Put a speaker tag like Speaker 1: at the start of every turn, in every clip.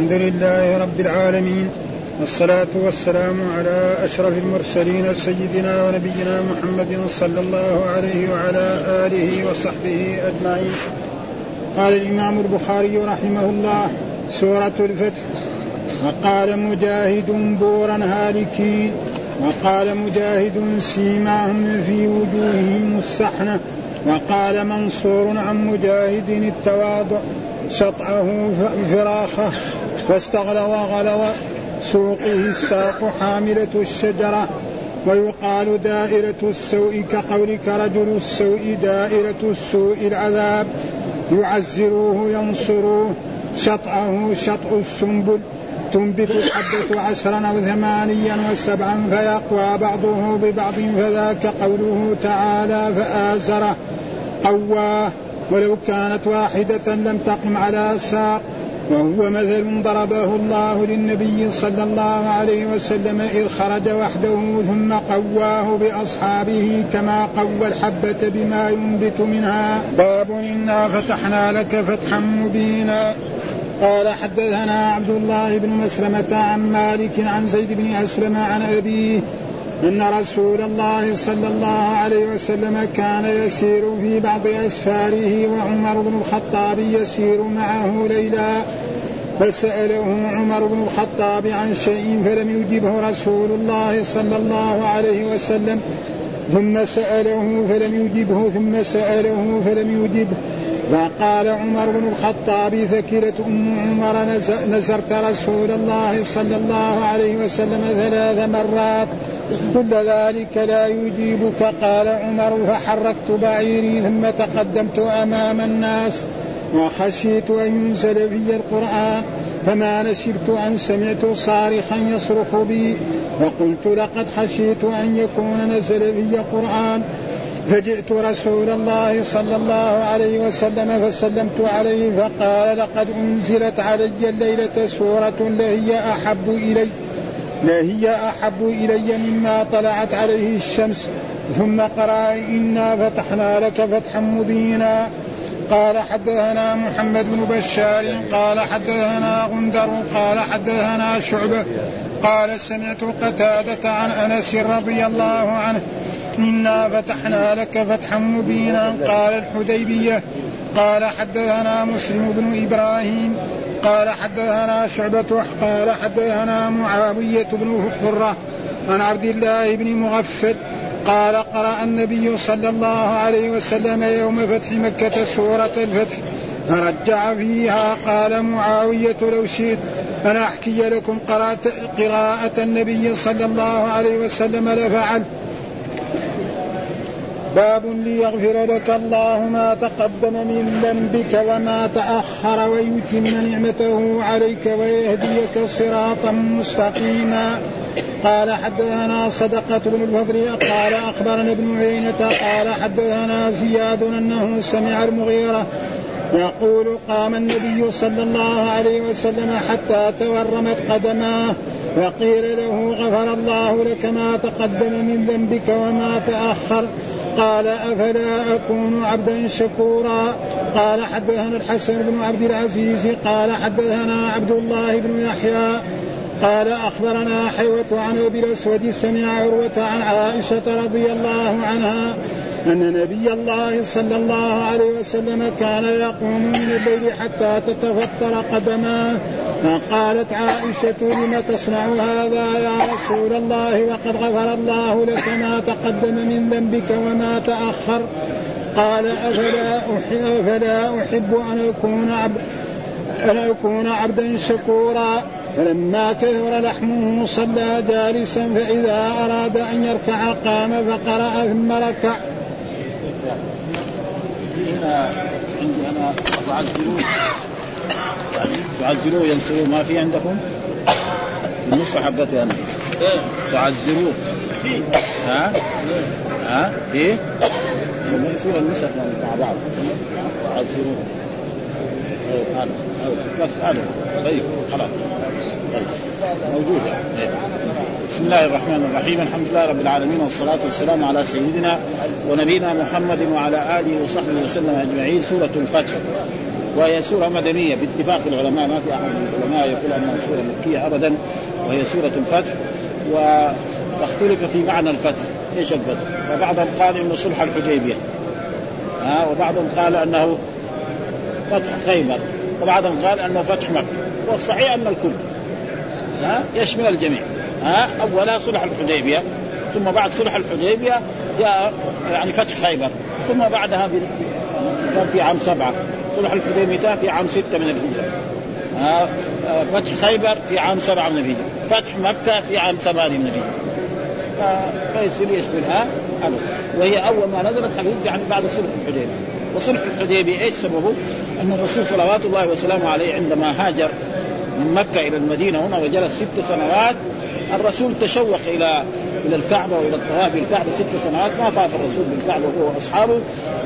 Speaker 1: الحمد لله رب العالمين والصلاة والسلام على أشرف المرسلين سيدنا ونبينا محمد صلى الله عليه وعلى آله وصحبه أجمعين. قال الإمام البخاري رحمه الله سورة الفتح وقال مجاهد بورا هالكين وقال مجاهد سيماهم في وجوههم السحنة وقال منصور عن مجاهد التواضع شطعه فراخه واستغلظ غلظ سوقه الساق حاملة الشجرة ويقال دائرة السوء كقولك رجل السوء دائرة السوء العذاب. يعزروه ينصروه شطعه شطع السنبل. تنبت الحبة عشرا أو ثمانيا وسبعا فيقوى بعضه ببعض فذاك قوله تعالى فآزره. قواه ولو كانت واحدة لم تقم على ساق. وهو مثل ضربه الله للنبي صلى الله عليه وسلم إذ خرج وحده ثم قواه بأصحابه كما قوى الحبة بما ينبت منها. باب إنا فتحنا لك فتحا مبينا. قال حدثنا عبد الله بن مسلمة عن مالك عن زيد بن أسلم عن أبيه أن رسول الله صلى الله عليه وسلم كان يسير في بعض أسفاره وعمر بن الخطاب يسير معه ليلا. فسأله عمر بن الخطاب عن شيء فلم يجبه رسول الله صلى الله عليه وسلم. ثم سأله فلم يجبه ثم سأله فلم يجبه. فقال عمر بن الخطاب ثكلت أم عمر نزرت رسول الله صلى الله عليه وسلم ثلاث مرات. كل ذلك لا يجيبك قال عمر فحركت بعيري ثم تقدمت أمام الناس. وخشيت أن ينزل في القرآن فما نشبت أن سمعت صارخا يصرخ بي وقلت لقد خشيت أن يكون نزل في القرآن. فجئت رسول الله صلى الله عليه وسلم فسلمت عليه فقال لقد أنزلت علي الليلة سورة لهي أحب إلي لهي أحب إلي مما طلعت عليه الشمس. ثم قرأ إنا فتحنا لك فتحا مبينا. قال حدثنا محمد بن بشار قال حدثنا غندر قال حدثنا شعبة قال سمعت قتادة عن أنس رضي الله عنه إنا فتحنا لك فتحا مبينا قال الحديبية. قال حدثنا مسلم بن إبراهيم. قال حدثنا شعبة. قال حدثنا معاوية بن حرة عن عبد الله بن مغفل قال قرأ النبي صلى الله عليه وسلم يوم فتح مكة سورة الفتح. فرجع فيها قال معاوية لو شئت أنا أحكي لكم قراءة, قراءة النبي صلى الله عليه وسلم لفعلت باب ليغفر لك الله ما تقدم من ذنبك وما تأخر ويتم نعمته عليك ويهديك صراطا مستقيما. قال حدثنا صدقة بن الفضل قال أخبرنا ابن عيينة قال حدثنا زياد أنه سمع المغيرة يقول قام النبي صلى الله عليه وسلم حتى تورمت قدماه وقيل له غفر الله لك ما تقدم من ذنبك وما تأخر. قال أفلا أكون عبدا شكورا؟ قال حدثنا الحسن بن عبد العزيز قال حدثنا عبد الله بن يحيى قال أخبرنا حيوة عن أبي الأسود سمع عروة عن عائشة رضي الله عنها أن نبي الله صلى الله عليه وسلم كان يقوم من الليل حتى تتفطر قدماه. فقالت عائشة لم تصنع هذا يا رسول الله وقد غفر الله لك ما تقدم من ذنبك وما تأخر. قال أفلا أحب, أفلا أحب أن أكون عبد أن أكون عبدا شكورا. فلما كثر لحمه صلى جالسا فإذا أراد أن يركع قام فقرأ ثم ركع.
Speaker 2: هنا عندي أنا تعزروه يعني ينصروه ما في عندكم؟ في النسخه حقتي أنا. تعزروه ها؟ ها؟ ثم يصير النسخ مع بعض؟ تعزروه هذا بس هذا طيب خلاص طيب بسم الله الرحمن الرحيم. الحمد لله رب العالمين والصلاة والسلام على سيدنا ونبينا محمد وعلى آله وصحبه وسلم أجمعين. سورة الفتح وهي سورة مدنية باتفاق العلماء. ما في أحد من العلماء يقول أنها سورة مكية ابدا. وهي سورة الفتح وأختلف في معنى الفتح. إيش الفتح؟ فبعضهم قال إنه صلح الحديبية. ها؟ وبعضهم قال أنه فتح خيبر. وبعضهم قال أنه فتح مكة. والصحيح أن الكل. ها؟ يشمل الجميع؟ ها؟ اولها صلح الحديبية. ثم بعد صلح الحديبية جاء يعني فتح خيبر. ثم بعدها كان في عام سبعة. صلح الحديبية في عام ستة من الهجرة. ها؟ فتح خيبر في عام سبعة من الهجرة. فتح مكة في عام ثمانية من الهجرة. فيصير يشملها وهي أول ما نزلت يعني بعد صلح الحديبية. وصلح الحديبية إيش سببه؟ أن الرسول صلوات الله وسلامه عليه عندما هاجر من مكة إلى المدينة هنا وجلس ست سنوات الرسول تشوق إلى إلى الكعبة وإلى الطواف بالكعبة ست سنوات ما طاف الرسول بالكعبة هو وأصحابه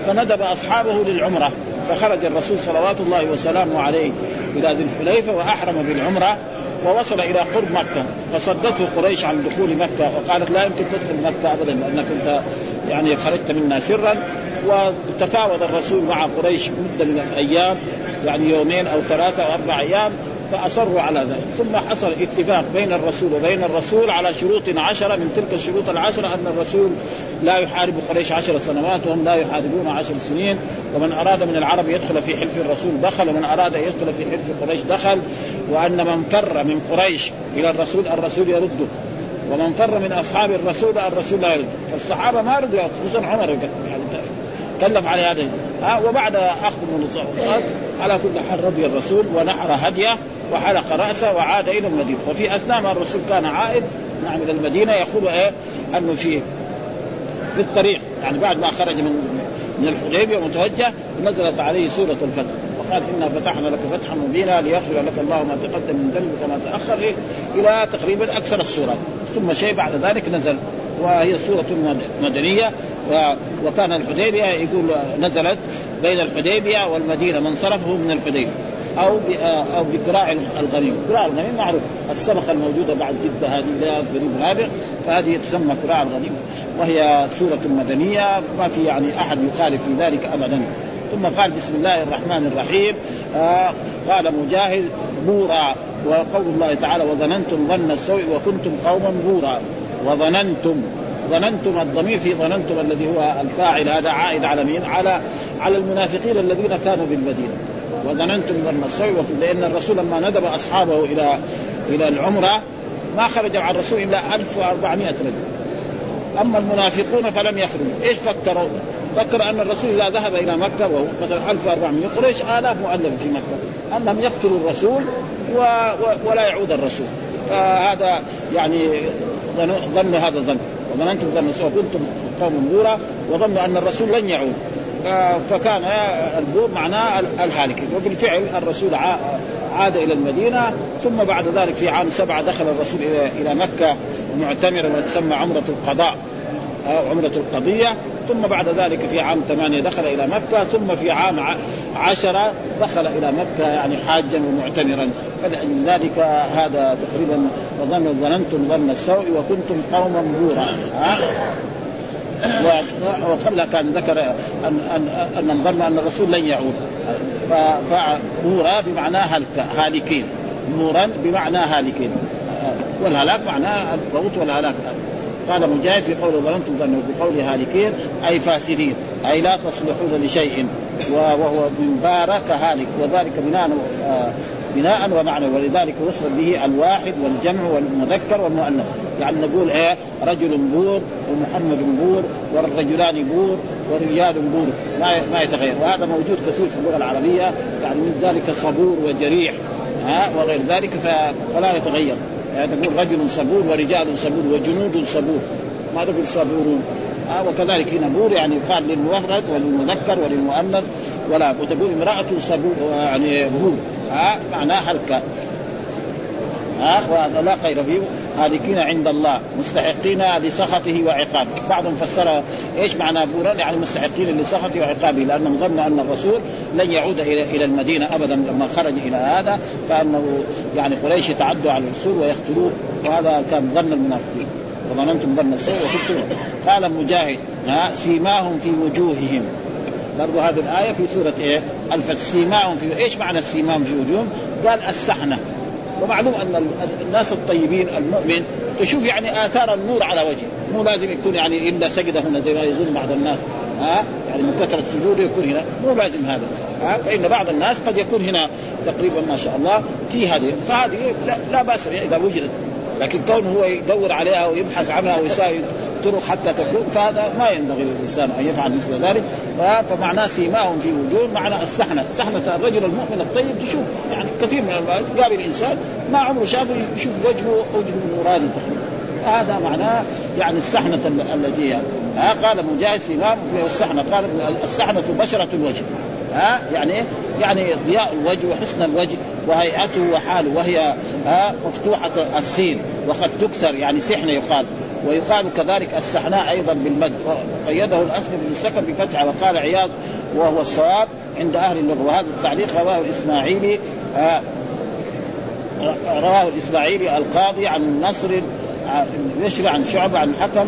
Speaker 2: فندب أصحابه للعمرة فخرج الرسول صلوات الله وسلامه عليه إلى ذي الحليفة وأحرم بالعمرة ووصل إلى قرب مكة فصدته قريش عن دخول مكة وقالت لا يمكن تدخل مكة ابدا لأنك أنت يعني خرجت منا سرا. وتفاوض الرسول مع قريش مدة من الأيام يعني يومين أو ثلاثة أو أربع أيام فأصروا على ذلك. ثم حصل اتفاق بين الرسول وبين الرسول على شروط عشرة من تلك الشروط العشرة أن الرسول لا يحارب قريش عشر سنوات وهم لا يحاربون عشر سنين ومن أراد من العرب يدخل في حلف الرسول دخل ومن أراد يدخل في حلف قريش دخل وأن من فر من قريش إلى الرسول الرسول يرده ومن فر من أصحاب الرسول الرسول لا يرد. فالصحابة ما ردوا خصوصا عمر يعني كلف على هذا. ها وبعد أخذ من على كل حال رضي الرسول ونحر هديه وحلق رأسه وعاد إلى المدينة. وفي أثناء ما الرسول كان عائد نعم إلى المدينة يقول إيه أنه في في الطريق يعني بعد ما خرج من من الحديبية ومتوجه نزلت عليه سورة الفتح. وقال إنا فتحنا لك فتحا مبينا ليغفر لك الله ما تقدم من ذنبك وما تأخر؟ إلى تقريبا أكثر السورات ثم شيء بعد ذلك نزل. وهي سورة مدنية وكان الحديبية يقول نزلت بين الحديبية والمدينة من صرفه من الحديبية أو أو بقراع الغنيم، قراع الغنيم معروف السبخه الموجودة بعد جده هذه قريب رابع فهذه تسمى قراع الغنيم وهي سوره مدنية ما في يعني أحد يخالف في ذلك ابدا. ثم قال بسم الله الرحمن الرحيم آه قال مجاهد بورا وقول الله تعالى وظننتم ظن السوء وكنتم قوما بورا. وظننتم ظننتم الضمير في ظننتم الذي هو الفاعل هذا عائد على مين؟ على على المنافقين الذين كانوا بالمدينة وظننتم ظن السوء لأن الرسول لما ندب أصحابه إلى إلى العمرة ما خرج مع الرسول إلا 1400 رجل. أما المنافقون فلم يخرجوا. إيش فكروا؟ فكر أن الرسول إذا ذهب إلى مكة وهو مثلا 1400 قريش آلاف مؤلفه في مكة. انهم يقتلوا الرسول و... و... ولا يعود الرسول. فهذا يعني ظنوا هذا الظن وظننتم ظن السوء كنتم قوم بورا وظنوا أن الرسول لن يعود. فكان البور معناه الهالكين وبالفعل الرسول عاد إلى المدينة. ثم بعد ذلك في عام سبعة دخل الرسول إلى إلى مكة معتمرا وتسمى عمرة القضاء أو عمرة القضية. ثم بعد ذلك في عام ثمانية دخل إلى مكة. ثم في عام عشرة دخل إلى مكة يعني حاجا ومعتمرا. فلذلك هذا تقريبا وظن ظننتم ظن السوء وكنتم قوما بورا. وقبل كان ذكر ان ان أن ظن أن الرسول لن يعود. فنورا بمعنى هالكين. نورا بمعنى هالكين. والهلاك معناه الموت والهلاك. قال مجاهد في قوله ظننتم ظنوا بقول هالكين أي فاسدين أي لا تصلحون لشيء وهو من بارك هالك وذلك بناء بناء ومعنى ولذلك وصل به الواحد والجمع والمذكر والمؤنث يعني نقول إيه؟ رجل بور ومحمد بور والرجلان بور ورجال بور ما ما يتغير. وهذا موجود كثير في اللغة العربية يعني من ذلك صبور وجريح ها وغير ذلك فلا يتغير. تقول رجل صبور ورجال صبور وجنود صبور. ما تقول صبورون. آه وكذلك هنا بور يعني يقال للمفرد وللمذكر وللمؤنث ولا وتقول امرأة صبور يعني بور ها معناه هلكة ها وهذا لا خير فيه. هالكين عند الله مستحقين لسخطه وعقابه بعضهم فسر إيش معنى بورا يعني مستحقين لسخطه وعقابه لأنهم ظنوا أن الرسول لن يعود إلى إلى المدينة ابدا لما خرج إلى هذا فأنه يعني قريش يتعدوا على الرسول ويقتلوه وهذا كان ظن المنافقين. وظننتم ظن السوء وكنتم. قال مجاهد سيماهم في وجوههم. برضو هذه الآية في سورة إيه؟ الفتح سيماهم في إيش معنى السيماهم في وجوههم؟ قال السحنة. ومعلوم أن الناس الطيبين المؤمن تشوف يعني آثار النور على وجهه. مو لازم يكون يعني إلا سجد هنا زي ما يظن بعض الناس. ها؟ يعني من كثرة السجود يكون هنا. مو لازم هذا. ها؟ فإن بعض الناس قد يكون هنا تقريبا ما شاء الله في هذه. فهذه لا, لا بأس إذا وجدت. لكن كونه هو يدور عليها ويبحث عنها ويساوي طرق حتى تكون فهذا ما ينبغي للإنسان أن يفعل مثل ذلك. فمعناه سيماهم في وجوه معنى السحنة، سحنة الرجل المؤمن الطيب تشوف يعني كثير من المرات قابل إنسان ما عمره شافه يشوف وجهه وجهه نوراني تقريبا. هذا معناه يعني السحنة التي يعني. ها قال مجاهد سيمام السحنة قال السحنة بشرة الوجه. ها يعني يعني ضياء الوجه وحسن الوجه وهيئته وحاله وهي ها مفتوحة السين وقد تكسر يعني سحنة يقال. ويقال كذلك السحناء أيضا بالمد. قيده الأصل بن السكن بفتحه. وقال عياض وهو الصواب عند أهل اللغة. وهذا التعليق رواه الإسماعيلي آه رواه الإسماعيلي القاضي عن نصر يشرع عن شعبة عن الحكم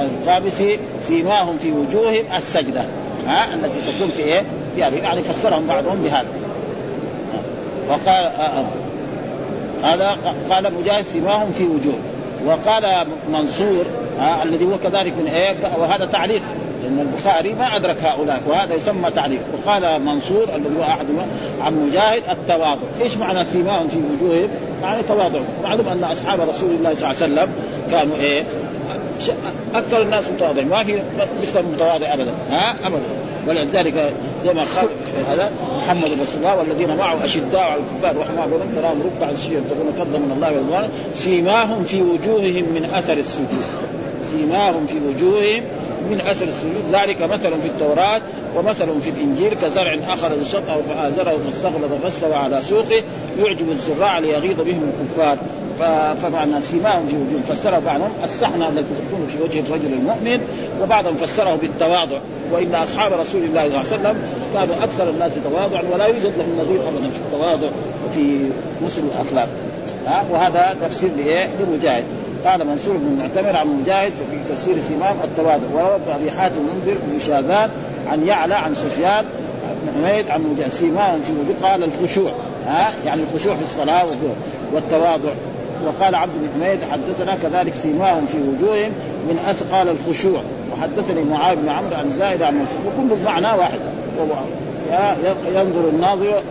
Speaker 2: القابسي سيماهم في وجوههم السجدة. ها التي تكون في إيه؟ يعني يعني فسرهم بعضهم بهذا. وقال آه آه هذا قال مجاهد سيماهم في وجوه. وقال منصور آه الذي هو كذلك من إيه وهذا تعليق لأن البخاري ما أدرك هؤلاء وهذا يسمى تعليق. وقال منصور الذي هو أحد عن مجاهد التواضع. إيش معنى سيماهم في وجوههم؟ معنى تواضع. معلوم أن أصحاب رسول الله صلى الله عليه وسلم كانوا إيه؟ أكثر الناس متواضع ما في مثل متواضع ابدا ها؟ ابدا. ولذلك زي ما قال هذا محمد رسول الله والذين معه أشداء على الكفار رحماء بهم تراهم ركعا سجدا يبتغون فضلا من الله ورضوانه سيماهم في وجوههم من أثر السجود. سيماهم في وجوههم من أثر السجود. ذلك مثل في التوراة ومثل في الإنجيل. كزرع أخرج شطه فآزره فاستغلظ فاستوى على سوقه. يعجب الزراع ليغيظ بهم الكفار. فمعنى سيماهم في وجوه فسره بعضهم السحنه التي تكون في وجه الرجل المؤمن وبعضهم فسره بالتواضع. وإن أصحاب رسول الله صلى الله عليه وسلم كانوا أكثر الناس تواضعا ولا يوجد لهم نظير ابدا في التواضع وفي مثل الأخلاق. ها؟ وهذا تفسير لإيه؟ لمجاهد. قال منصور بن معتمر عن مجاهد في تفسير سمام التواضع وروى أبي حاتم المنذر بن شاذان عن يعلى عن سفيان بن حميد عن مجاهد. سيماهم في وجوه قال الخشوع. ها؟ يعني الخشوع في الصلاة والتواضع. وقال عبد بن حميد حدثنا كذلك سيماهم في وجوههم من أثقال الخشوع. وحدثني معاذ بن عمرو عن زائد عن منصور. وكل المعنى واحد. ينظر الناظر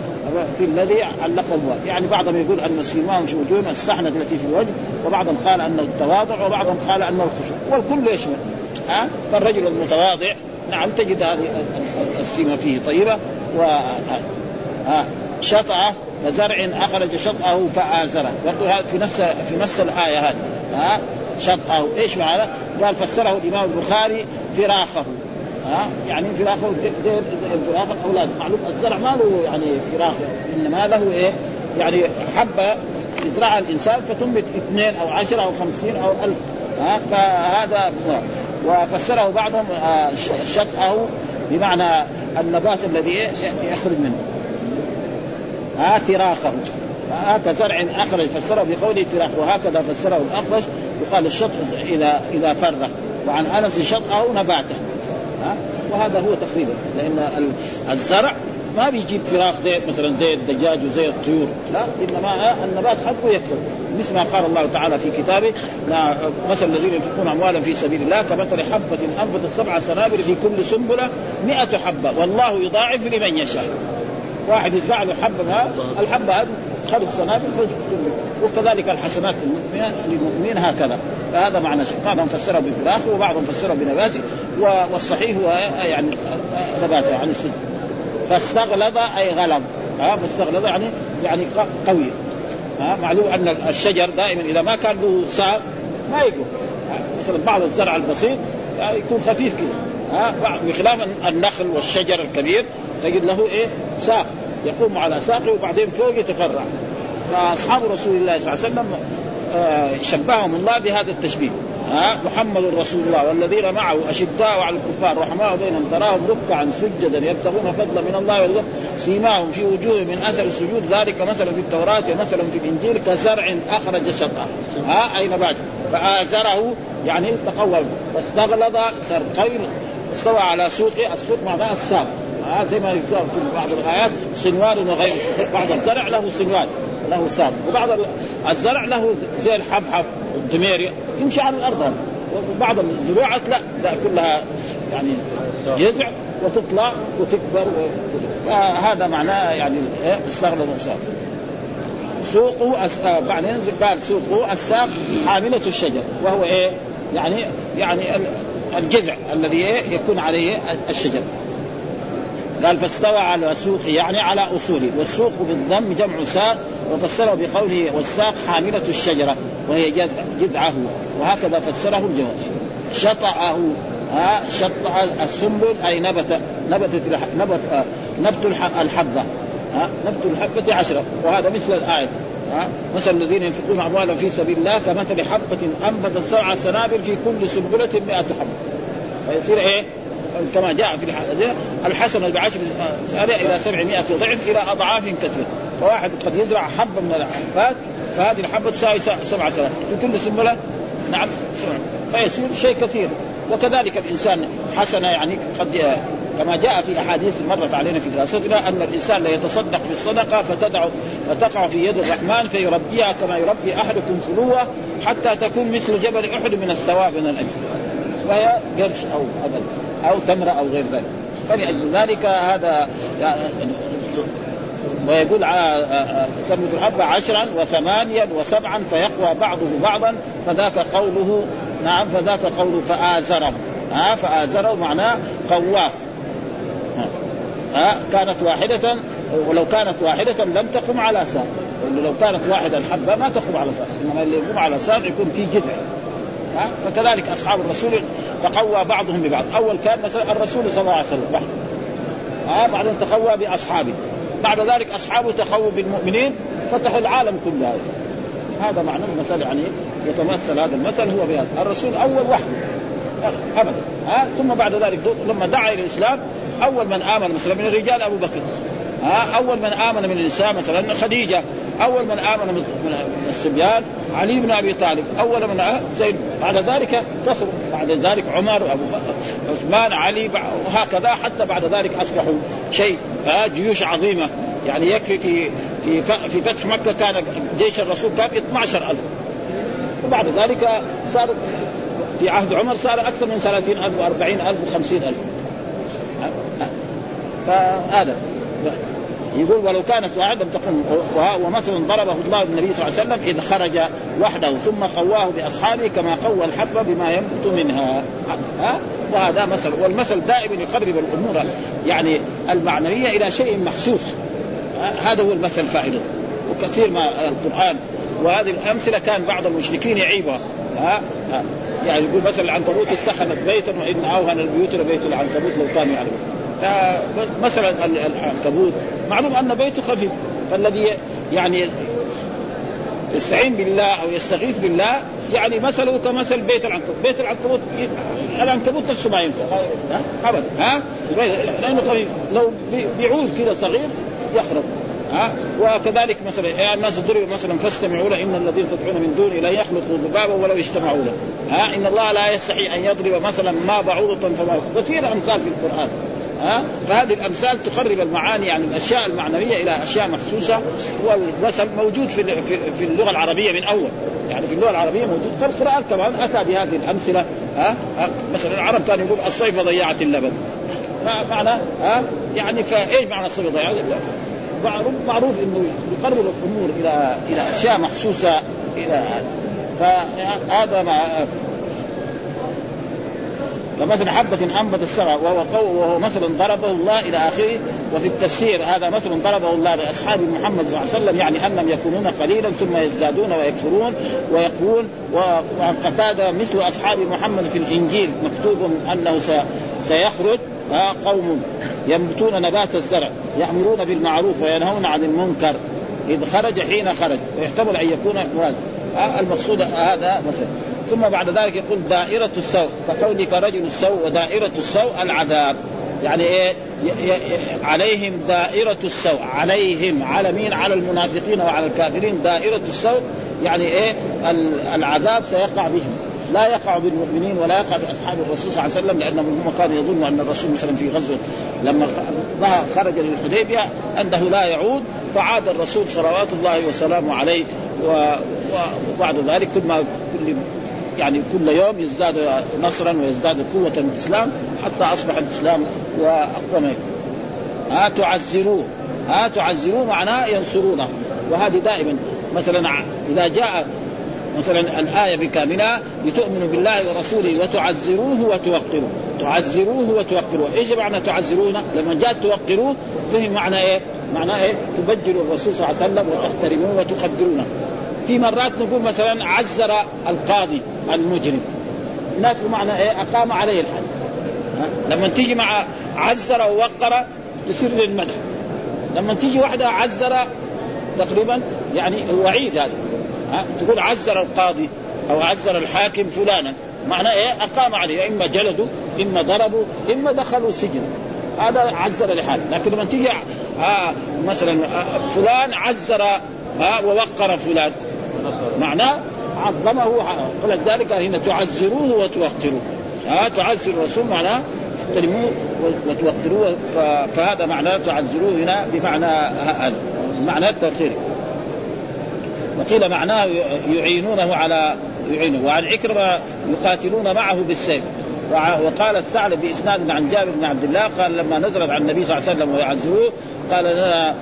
Speaker 2: في الذي علقه الله يعني بعضهم يقول أن سيماهم في وجوههم السحنه التي في الوجه وبعضهم قال انه التواضع وبعضهم قال انه الخشوع. والكل يشمل. ها؟ فالرجل المتواضع نعم تجد هذه السيمة فيه طيبة و ها شطعه كزرع أخرج شطأه فآزره. برضه في نفس في نفس الآية هذه. ها؟ شطأه. إيش معنى؟ قال فسره الإمام البخاري فراخه. ها؟ يعني فراخه زي فراخ الأولاد. معلوم الزرع ما له يعني فراخ. إنما له إيه؟ يعني حبة يزرعها الإنسان فتنبت اثنين أو عشرة أو خمسين أو ألف. ها؟ فهذا وفسره بعضهم آه، شطأه. بمعنى النبات الذي يخرج منه. ها فراخه. ها كزرع اخرج فسره بقوله فراخ وهكذا فسره الأخرج يقال الشط إذا إذا فرغ وعن أنس شطه نباته. ها وهذا هو تقريبا. لأن الزرع ما بيجيب فراخ زي مثلا زي الدجاج وزي الطيور. لا إنما النبات حقه يكثر مثل ما قال الله تعالى في كتابه مثل الذين ينفقون اموالا في سبيل الله كمثل حبة أنبتت سبع سنابل في كل سنبلة مئة حبة. والله يضاعف لمن يشاء. واحد يزرع له حبه الحبة هذه خمس سنابل وكذلك الحسنات للمؤمنين هكذا. فهذا معنى شيء. بعضهم فسره بفراخه وبعضهم فسره بنباته. والصحيح هو يعني نباته يعني السد فاستغلظ أي غلظ. ها فاستغلظ يعني يعني قوي. ها معلوم أن الشجر دائما إذا ما كان له ساق ما يقوم. مثلا بعض الزرع البسيط يكون خفيف كذا ها بخلاف النخل والشجر الكبير تجد له إيه؟ ساق. يقوم على ساقه وبعدين فوق يتفرع. فأصحاب رسول الله صلى الله عليه وسلم آه شبههم الله بهذا التشبيه. ها؟ محمد رسول الله والذين معه اشداء على الكفار رحماء بينهم تراهم ركعا سجدا يبتغون فضلا من الله والله. سيماهم في وجوههم من أثر السجود ذلك مثلا في التوراة ومثلا في الإنجيل كزرع أخرج شطأه ها؟ اي نبات فآزره يعني تقوى. واستغلظ صار قوي استوى على سوقه السوق معناه الساق. آه زي ما يقول في بعض الايات صنوان وغير بعض الزرع له صنوان له ساق وبعض الزرع له زي الحبحب الدميري يمشي على الأرض. وبعض الزروعات لا لا كلها يعني جذع وتطلع وتكبر هذا معناه يعني استغلظ الإنسان. سوق آه، بعدين قال سوق الساق حاملة الشجر وهو إيه؟ يعني يعني الجذع الذي إيه يكون عليه الشجر. قال فاستوى على سوقه يعني على أصوله. والسوق بالضم جمع ساق وفسره بقوله والساق حاملة الشجرة وهي جذعه. وهكذا فسره الجواد شطأه ها شطأ السنبل أي نبت نبتت نبت نبت الحبة ها نبت الحبة عشرة. وهذا مثل الآية مثل الذين ينفقون أموالهم في سبيل الله كمثل حبة أنبتت سبع سنابل في كل سنبلة مئة حبة. فيصير إيه؟ كما جاء في الحديث الحسنة بعشر سارية إلى سبعمائة ضعف إلى أضعاف كثيرة. فواحد قد يزرع حبة من الحبات فهذه الحبة تساوي سبع سنوات. في كل سنبلة نعم سبع. فيصير شيء كثير. وكذلك الإنسان حسنة يعني قد كما جاء في أحاديث مرت علينا في دراستنا أن الإنسان لا يتصدق بالصدقة فتدع فتقع في يد الرحمن فيربيها كما يربي أحدكم فلوه حتى تكون مثل جبل أحد من الثواب من الاجر وهي قرش أو أبد. أو تمرة أو غير ذلك. فلأجل ذلك هذا ويقول على تنبت الحبة عشرا وثمانيا وسبعا فيقوى بعضه بعضا فذاك قوله نعم فذاك قوله فآزره. ها فآزره معناه قواه. ها كانت واحدة ولو كانت واحدة لم تقم على ساق. لو كانت واحدة الحبة ما تقوم على ساق. إنما اللي يقوم على ساق يكون في جذع ها فكذلك أصحاب الرسول تقوى بعضهم ببعض. أول كان مثلا الرسول صلى الله عليه وسلم. وحده ها بعدين تقوى بأصحابه. بعد ذلك أصحابه تقووا بالمؤمنين فتحوا العالم كله. هذا معنى المثل يعني يتمثل هذا المثل هو بهذا. الرسول أول وحده ابدا. ها ثم بعد ذلك لما دعا إلى الإسلام أول من آمن مثلا من الرجال أبو بكر. ها أول من آمن من النساء مثلا خديجة. أول من آمن من الصبيان. علي بن أبي طالب أول من زيد. بعد ذلك كثروا بعد ذلك عمر أبو عثمان علي وهكذا حتى بعد ذلك أصبحوا شيء ها جيوش عظيمة. يعني يكفي في في في فتح مكة كان جيش الرسول كان 12000 وبعد ذلك صار في عهد عمر صار أكثر من 30000 و40000 و50000 فهذا. يقول ولو كانت واحدة تقوم ومثلا ضربه الله النبي صلى الله عليه وسلم إذ خرج وحده ثم قواه بأصحابه كما قوى الحبة بما ينبت منها. ها؟ وهذا مثل والمثل دائما يقرب الأمور يعني المعنوية إلى شيء محسوس. هذا هو المثل فائدة. وكثير ما القرآن وهذه الأمثلة كان بعض المشركين يعيبها. ها؟ يعني يقول مثلا العنكبوت اتخذت بيتا وإن أوهن البيوت لبيت العنكبوت لو كانوا يعلمون. فمثلا العنكبوت معلوم أن بيته خفيف. فالذي يعني يستعين بالله أو يستغيث بالله يعني مثله كمثل بيت العنكبوت، بيت العنكبوت العنكبوت نفسه ما ينفع. ابدا. ها؟ لأنه خفيف. لو بعود كذا صغير يخرب. ها؟ وكذلك مثلا يا الناس ضربوا مثلا فاستمعوا له. إن الذين تدعون من دونه لا يخلقوا ذبابا ولو اجتمعوا له. ها؟ إن الله لا يستحي أن يضرب مثلا ما بعوضة فما كثير أمثال في القرآن. ها؟ فهذه الأمثال تقرب المعاني يعني الأشياء المعنوية إلى أشياء محسوسه والمثل موجود في في اللغة العربية من أول. يعني في اللغة العربية موجود. فالقران كمان أتى بهذه الأمثلة ها, مثلا العرب كانوا يقول الصيف ضيعت اللبن. معنى؟ ها؟ يعني فإيش معنى الصيف ضيعت اللبن؟ معروف معروف إنه يقرب الأمور إلى إلى أشياء محسوسه إلى فهذا مع كمثل حبة أنبت السبع وهو قو وهو مثل ضربه الله إلى آخره. وفي التفسير هذا مثل ضربه الله لأصحاب محمد صلى الله عليه وسلم يعني أنهم يكونون قليلا ثم يزدادون ويكفرون ويقول وعن قتادة مثل أصحاب محمد في الإنجيل مكتوب أنه سيخرج قوم ينبتون نبات الزرع يأمرون بالمعروف وينهون عن المنكر. إذ خرج حين خرج ويحتمل أن يكون مراد. المقصود هذا مثلا ثم بعد ذلك يقول دائرة السوء كقولك رجل السوء ودائرة السوء العذاب. يعني إيه؟ عليهم دائرة السوء. عليهم على مين؟ على المنافقين وعلى الكافرين. دائرة السوء يعني إيه؟ العذاب سيقع بهم. لا يقع بالمؤمنين ولا يقع بأصحاب الرسول صلى الله عليه وسلم لأنهم هم كانوا يظنوا أن الرسول مثلا في غزوة لما خرج للحديبيه أنه لا يعود فعاد الرسول صلوات الله وسلامه عليه وبعد ذلك كل ما كل يعني كل يوم يزداد نصرا ويزداد قوة الإسلام حتى أصبح الإسلام وأقوم ها تعزروه ها تعزروه معناه ينصرونه. وهذه دائما مثلا إذا جاء مثلا الآية بكاملها لتؤمنوا بالله ورسوله وتعزروه وتوقروه. تعزروه وتوقروه. إيش معنى تعزرونه لما جاء توقروه فهم معنى إيه؟ معنى إيه؟ تبجلوا الرسول صلى الله عليه وسلم وتحترموه وتقدرونه. في مرات نقول مثلا عزر القاضي المجرم. هناك معنى إيه؟ أقام عليه الحد. لما تيجي مع عزر ووقر تصير للمدح. لما تيجي واحدة عزر تقريبا يعني وعيد هذا. ها؟ تقول عزر القاضي أو عزر الحاكم فلانا. معنى إيه؟ أقام عليه. إما جلدوا إما ضربوا إما دخلوا السجن. هذا عزر لحال لكن لما تيجي آه مثلا آه فلان عزر آه ووقر فلان. معناه عظمه فلذلك هنا تعزروه وتوقروه. ها تعزر الرسول معناه تحترموه وتوقروه فهذا معناه تعزروه هنا بمعنى هذا معنى التوقير. وقيل معناه يعينونه على يعينه. وعن عكرمة يقاتلون معه بالسيف. وقال الثعلب بإسناد عن جابر بن عبد الله قال لما نزلت على النبي صلى الله عليه وسلم ويعزروه قال لنا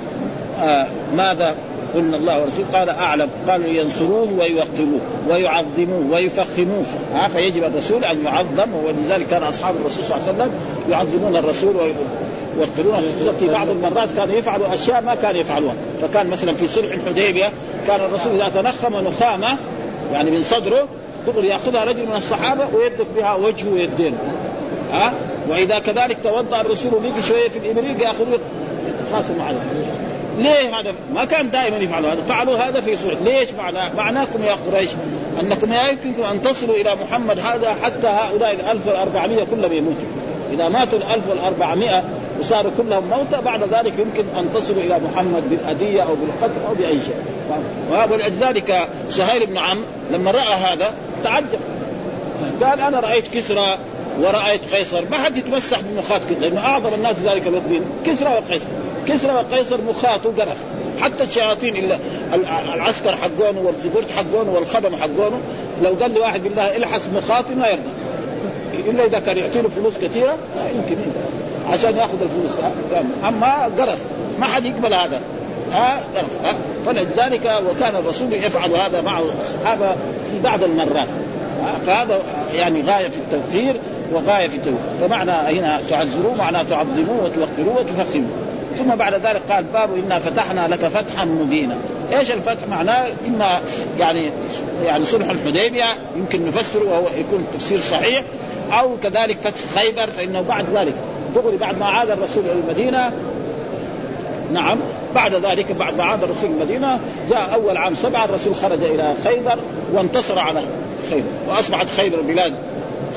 Speaker 2: آه ماذا؟ قلنا الله ورسوله قال أعلم. قالوا ينصروه ويوقروه ويعظموه ويفخموه. ها فيجب الرسول أن يعظم ولذلك كان أصحاب الرسول صلى الله عليه وسلم يعظمون الرسول ويوقرونه في بعض المرات كانوا يفعلوا أشياء ما كانوا يفعلوها فكان مثلا في صلح الحديبية كان الرسول إذا تنخم نخامة يعني من صدره دغري يأخذها رجل من الصحابة ويدك بها وجهه ويدينه ها؟ وإذا كذلك توضأ الرسول وبقي شوية في الابريق ياخذوه يتخاصم عليه ليه هذا؟ ما كان دائما يفعلوا هذا. فعلوا هذا في صورة ليش معناه معناكم يا قريش أنكم لا يمكنكم أن تصلوا إلى محمد هذا حتى هؤلاء ال 1400 كلهم يموتوا. إذا ماتوا ال 1400 وصاروا كلهم موتى بعد ذلك يمكن أن تصلوا إلى محمد بالاذيه أو بالقتل أو بأي شيء. ولذلك سهيل بن عم لما رأى هذا تعجب. قال أنا رأيت كسرى ورأيت قيصر. ما حد يتمسح بمخاط كذا لأنه أعظم الناس ذلك الوقت كسرى وقيصر. كسرى وقيصر مخاط وقرف. حتى الشياطين إلا العسكر حقونه والزبرت حقونه والخدم حقونه لو قال لي واحد بالله الحس مخاطي ما يرضى. إلا إذا كان يعطي له فلوس كثيرة يمكن عشان ياخذ الفلوس أما قرف. ما حد يقبل هذا. ها قرف ها. فلذلك وكان الرسول يفعل هذا مع الصحابة في بعض المرات. فهذا يعني غاية في التوقير وغاية في التوقير فمعنى هنا تعزروه معناه تعظموه وتوقروه وتفخموه ثم بعد ذلك قال باب إنا فتحنا لك فتحا مبينا. إيش الفتح؟ معناه إما يعني يعني صلح الحديبية يمكن نفسره وهو يكون تفسير صحيح أو كذلك فتح خيبر فإنه بعد ذلك. دغري بعد ما عاد الرسول إلى المدينة نعم بعد ذلك بعد ما عاد الرسول المدينة جاء أول عام سبعة الرسول خرج إلى خيبر وانتصر على خيبر وأصبحت خيبر بلاد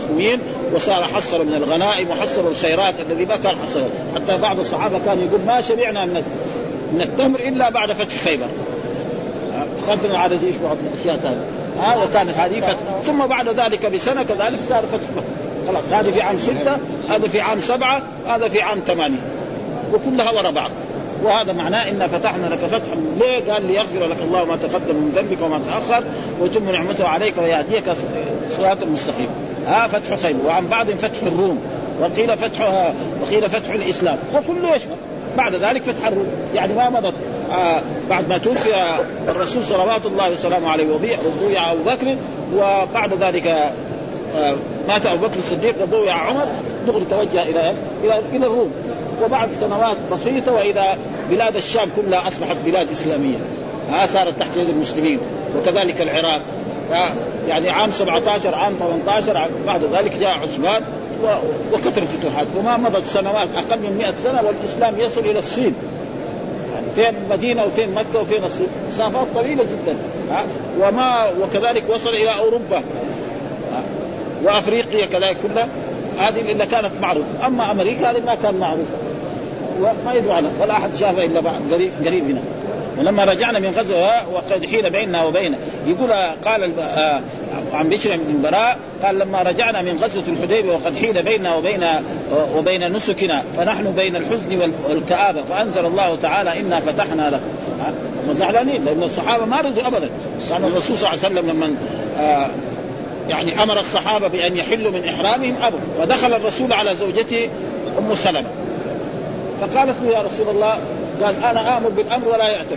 Speaker 2: مسلمين وصار حصر من الغنائم وحصر الخيرات الذي ما كان حصل حتى بعض الصحابة كان يقول ما شبعنا من من التمر إلا بعد فتح خيبر. قدرنا على إيش بعض الأشياء ثانية ها وكانت هذه فتح. ثم بعد ذلك بسنة كذلك صار فتح خلاص هذه في عام ستة هذا في عام سبعة هذا في عام ثمانية. وكلها وراء بعض. وهذا معناه إن فتحنا لك فتحا. ليه؟ قال ليغفر لك الله ما تقدم من ذنبك وما تأخر ويتم نعمته عليك ويهديك صراط المستقيم ها فتح خيبر وعن بعض فتح الروم وقيل فتحها وقيل فتح الإسلام. وكله يشمل بعد ذلك فتح الروم. يعني ما مضت. آه بعد ما توفي الرسول صلوات الله وسلامه عليه وبويع أبو بكر وبعد ذلك آه مات أبو بكر الصديق وبويع عمر دغري توجه إلى إلى إلى الروم. وبعد سنوات بسيطة وإذا بلاد الشام كلها أصبحت بلاد إسلامية. ها صارت تحت يد المسلمين. وكذلك العراق. يعني عام 17 عام 18 عام بعد ذلك جاء عثمان وكثر الفتوحات وما مضت سنوات أقل من 100 سنة والإسلام يصل إلى الصين. يعني فين المدينة وفين مكة وفين الصين؟ مسافات طويلة جدا. ها وما وكذلك وصل إلى أوروبا. وأفريقيا كذلك كلها. هذه اللي كانت معروفة. أما أمريكا هذه ما كان معروفة. وما يدري عنها ولا أحد شافها إلا قريب قريب هنا. ولما رجعنا من غزوة وقد حيل بيننا وبينه يقول قال عن بشر بن براء قال لما رجعنا من غزوة الحديبية وقد حيل بيننا وبين وبين نسكنا فنحن بين الحزن والكآبة فأنزل الله تعالى إنا فتحنا لك. هم زعلانين لأن الصحابة ما رضوا ابدا. كان الرسول صلى الله عليه وسلم لما آه يعني أمر الصحابة بأن يحلوا من إحرامهم ابوا فدخل الرسول على زوجته أم سلمة. فقالت له يا رسول الله قال أنا آمر بالأمر ولا يأتم.